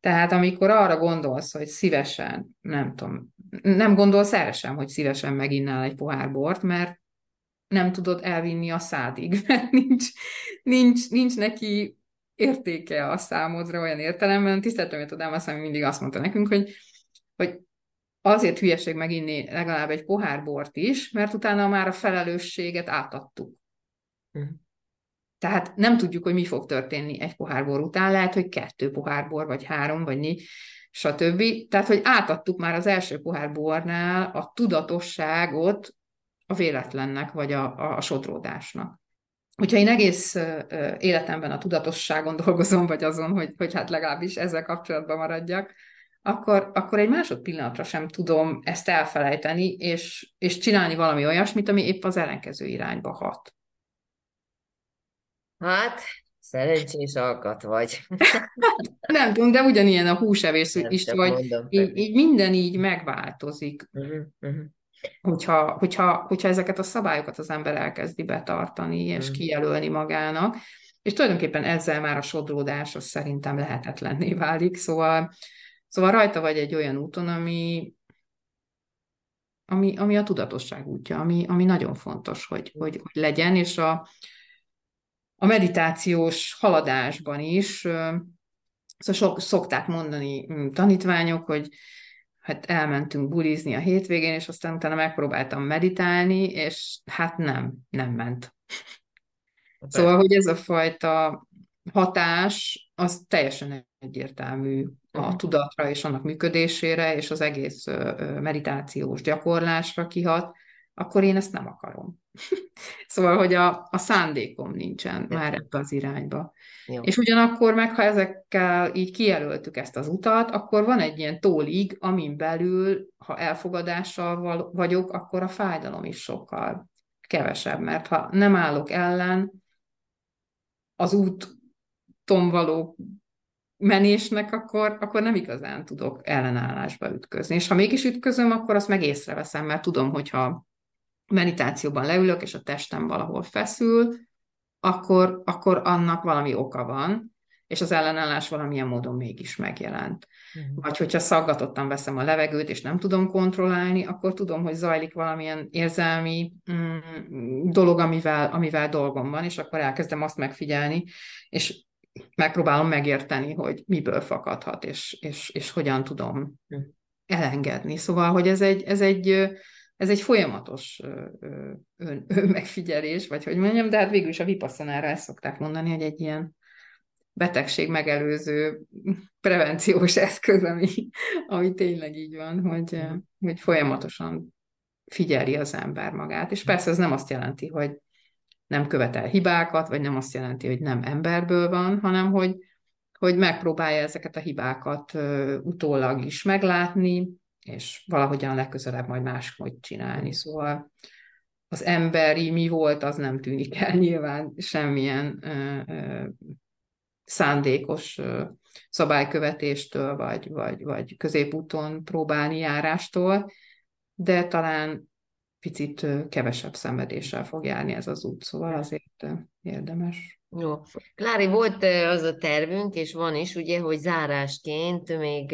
Speaker 3: Tehát amikor arra gondolsz, hogy szívesen, nem tudom, nem gondolsz erre sem, hogy szívesen meginnál egy pohár bort, mert nem tudod elvinni a szádig, mert nincs, nincs, nincs neki értéke a számodra olyan értelemben. Tiszteltem, hogy Ádám azt mindig azt mondta nekünk, hogy, hogy azért hülyeség meginni legalább egy pohár bort is, mert utána már a felelősséget átadtuk. Uh-huh. Tehát nem tudjuk, hogy mi fog történni egy pohár bor után, lehet, hogy kettő pohár bor, vagy három, vagy négy, stb. Tehát, hogy átadtuk már az első pohár bornál a tudatosságot a véletlennek, vagy a, a, a sodródásnak. Hogyha én egész életemben a tudatosságon dolgozom, vagy azon, hogy, hogy hát legalábbis ezzel kapcsolatban maradjak, akkor, akkor egy másodpillanatra sem tudom ezt elfelejteni, és, és csinálni valami olyasmit, ami épp az ellenkező irányba hat.
Speaker 4: Hát, szerencsés alkat vagy.
Speaker 3: nem tudom, de ugyanilyen a húsevés nem, is, vagy így, így minden így megváltozik. Uh-huh, uh-huh. Hogyha, hogyha, hogyha ezeket a szabályokat az ember elkezdi betartani, és uh-huh. kijelölni magának, és tulajdonképpen ezzel már a sodródás az szerintem lehetetlenné válik, szóval, szóval rajta vagy egy olyan úton, ami, ami, ami a tudatosság útja, ami, ami nagyon fontos, hogy, hogy, hogy legyen, és a, a meditációs haladásban is, szóval sok, szokták mondani mm, tanítványok, hogy hát elmentünk bulizni a hétvégén, és aztán utána megpróbáltam meditálni, és hát nem, nem ment. Szóval, hogy ez a fajta hatás, az teljesen egyértelmű a mhm. tudatra és annak működésére, és az egész meditációs gyakorlásra kihat, akkor én ezt nem akarom. szóval, hogy a, a szándékom nincsen Jó. már ebbe az irányba. Jó. És ugyanakkor meg, ha ezekkel így kijelöltük ezt az utat, akkor van egy ilyen tólig, amin belül, ha elfogadással vagyok, akkor a fájdalom is sokkal kevesebb, mert ha nem állok ellen, az úton való menésnek, akkor, akkor nem igazán tudok ellenállásba ütközni. És ha mégis ütközöm, akkor azt meg észreveszem, mert tudom, hogyha meditációban leülök, és a testem valahol feszül, akkor, akkor annak valami oka van, és az ellenállás valamilyen módon mégis megjelent. Uh-huh. Vagy hogyha szaggatottan veszem a levegőt, és nem tudom kontrollálni, akkor tudom, hogy zajlik valamilyen érzelmi mm, dolog, amivel, amivel dolgom van, és akkor elkezdem azt megfigyelni, és megpróbálom megérteni, hogy miből fakadhat, és, és, és hogyan tudom uh-huh. elengedni. Szóval, hogy ez egy, ez egy ez egy folyamatos ön, megfigyelés, vagy hogy mondjam, de hát végül is a vipassanára ezt szokták mondani, hogy egy ilyen betegség megelőző prevenciós eszköz, ami, ami tényleg így van, hogy, hogy folyamatosan figyeli az ember magát. És persze ez nem azt jelenti, hogy nem követel hibákat, vagy nem azt jelenti, hogy nem emberből van, hanem hogy, hogy megpróbálja ezeket a hibákat utólag is meglátni, és valahogyan legközelebb majd máshogy csinálni. Szóval az emberi mi volt, az nem tűnik el nyilván semmilyen ö, ö, szándékos ö, szabálykövetéstől, vagy, vagy, vagy középúton próbálni járástól, de talán picit kevesebb szenvedéssel fog járni ez az út, szóval azért érdemes.
Speaker 4: Jó. Klári, volt az a tervünk, és van is, ugye, hogy zárásként még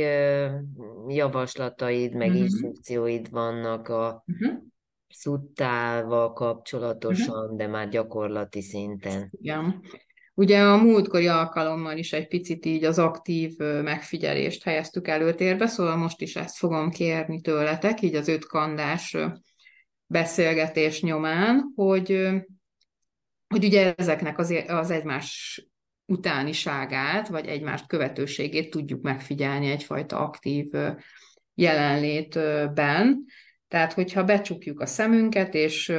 Speaker 4: javaslataid, meg uh-huh. instrukcióid vannak a uh-huh. szuttával kapcsolatosan, uh-huh. de már gyakorlati szinten.
Speaker 3: Igen. Ugye a múltkori alkalommal is egy picit így az aktív megfigyelést helyeztük előtérbe, szóval most is ezt fogom kérni tőletek, így az öt kandás beszélgetés nyomán, hogy hogy ugye ezeknek az, az egymás utániságát, vagy egymást követőségét tudjuk megfigyelni egyfajta aktív jelenlétben. Tehát, hogyha becsukjuk a szemünket, és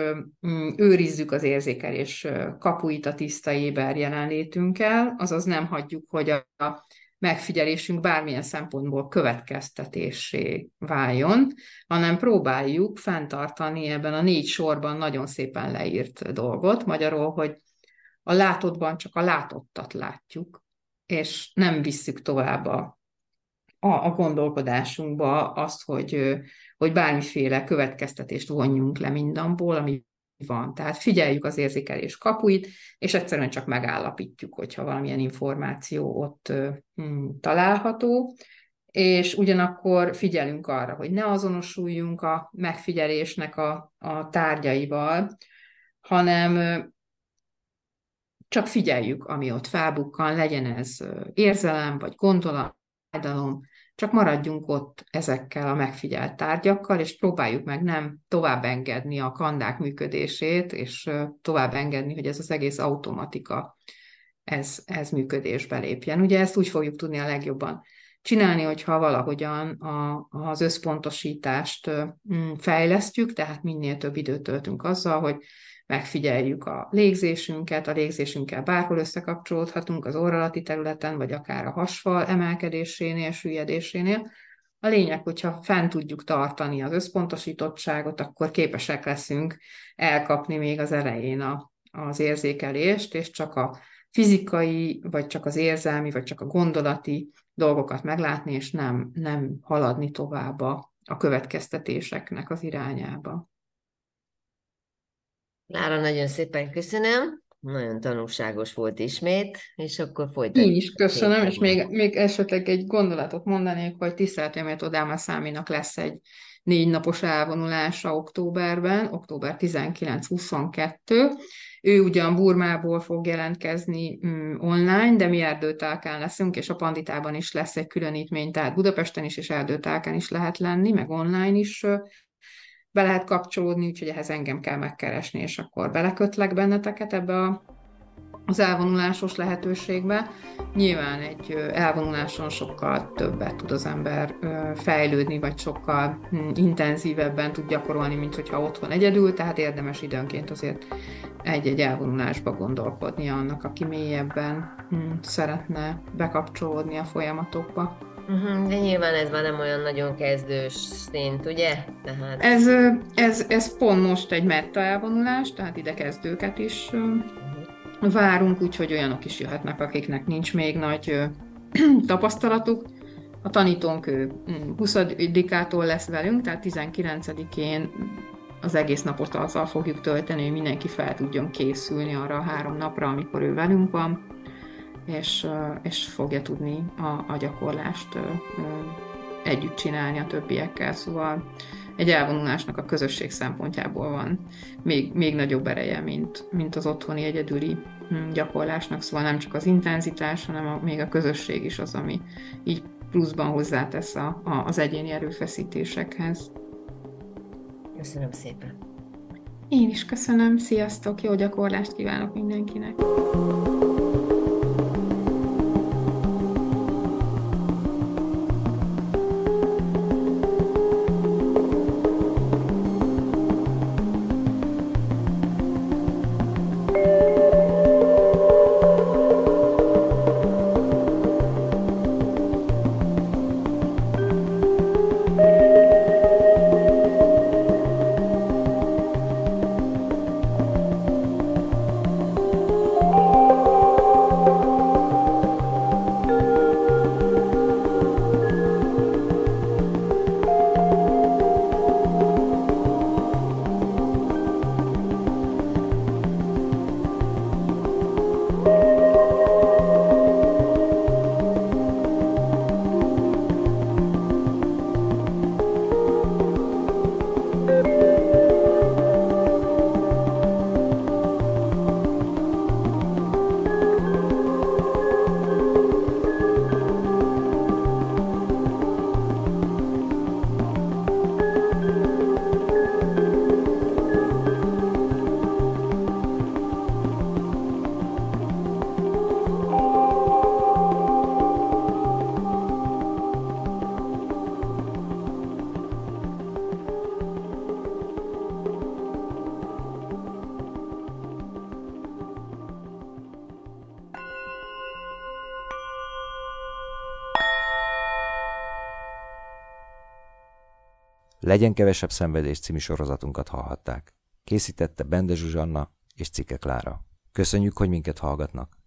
Speaker 3: mm, őrizzük az érzékelés kapuit a tiszta éber jelenlétünkkel, azaz nem hagyjuk, hogy a megfigyelésünk bármilyen szempontból következtetésé váljon, hanem próbáljuk fenntartani ebben a négy sorban nagyon szépen leírt dolgot, magyarul, hogy a látottban csak a látottat látjuk, és nem visszük tovább a, a, a gondolkodásunkba azt, hogy, hogy bármiféle következtetést vonjunk le mindamból, ami van. Tehát figyeljük az érzékelés kapuit, és egyszerűen csak megállapítjuk, hogyha valamilyen információ ott hmm, található, és ugyanakkor figyelünk arra, hogy ne azonosuljunk a megfigyelésnek a, a tárgyaival, hanem csak figyeljük, ami ott felbukkan, legyen ez érzelem, vagy gondolat, csak maradjunk ott ezekkel a megfigyelt tárgyakkal, és próbáljuk meg nem tovább engedni a kandák működését, és tovább engedni, hogy ez az egész automatika, ez, ez működésbe lépjen. Ugye ezt úgy fogjuk tudni a legjobban csinálni, hogyha valahogyan a, az összpontosítást fejlesztjük, tehát minél több időt töltünk azzal, hogy megfigyeljük a légzésünket, a légzésünkkel bárhol összekapcsolódhatunk az orralati területen, vagy akár a hasfal emelkedésénél, süllyedésénél. A lényeg, hogyha fent tudjuk tartani az összpontosítottságot, akkor képesek leszünk elkapni még az elején a, az érzékelést, és csak a fizikai, vagy csak az érzelmi, vagy csak a gondolati dolgokat meglátni, és nem, nem haladni tovább a, a következtetéseknek az irányába.
Speaker 4: Lára, nagyon szépen köszönöm. Nagyon tanulságos volt ismét, és akkor folytatjuk.
Speaker 3: Én is köszönöm, és még, még esetleg egy gondolatot mondanék, hogy tiszteletemért Odáma Száminak lesz egy négy napos elvonulása októberben, október 19-22. Ő ugyan Burmából fog jelentkezni um, online, de mi erdőtálkán leszünk, és a Panditában is lesz egy különítmény, tehát Budapesten is és erdőtálkán is lehet lenni, meg online is be lehet kapcsolódni, úgyhogy ehhez engem kell megkeresni, és akkor belekötlek benneteket ebbe a, az elvonulásos lehetőségbe. Nyilván egy elvonuláson sokkal többet tud az ember fejlődni, vagy sokkal hm, intenzívebben tud gyakorolni, mint hogyha otthon egyedül, tehát érdemes időnként azért egy-egy elvonulásba gondolkodni annak, aki mélyebben hm, szeretne bekapcsolódni a folyamatokba.
Speaker 4: Uh-huh, de nyilván ez már nem olyan nagyon kezdős szint, ugye?
Speaker 3: Tehát... Ez, ez, ez pont most egy metta elvonulás, tehát ide kezdőket is uh-huh. várunk, úgyhogy olyanok is jöhetnek, akiknek nincs még nagy tapasztalatuk. A tanítónk ő 20-ától lesz velünk, tehát 19-én az egész napot azzal fogjuk tölteni, hogy mindenki fel tudjon készülni arra a három napra, amikor ő velünk van és, és fogja tudni a, a gyakorlást együtt csinálni a többiekkel. Szóval egy elvonulásnak a közösség szempontjából van még, még nagyobb ereje, mint, mint az otthoni egyedüli hm, gyakorlásnak, szóval nem csak az intenzitás, hanem a, még a közösség is az, ami így pluszban hozzátesz a, a, az egyéni erőfeszítésekhez.
Speaker 4: Köszönöm szépen!
Speaker 3: Én is köszönöm, sziasztok, jó gyakorlást kívánok mindenkinek!
Speaker 1: Legyen kevesebb szenvedés című sorozatunkat hallhatták. Készítette Bende Zsuzsanna és Cike Klára. Köszönjük, hogy minket hallgatnak.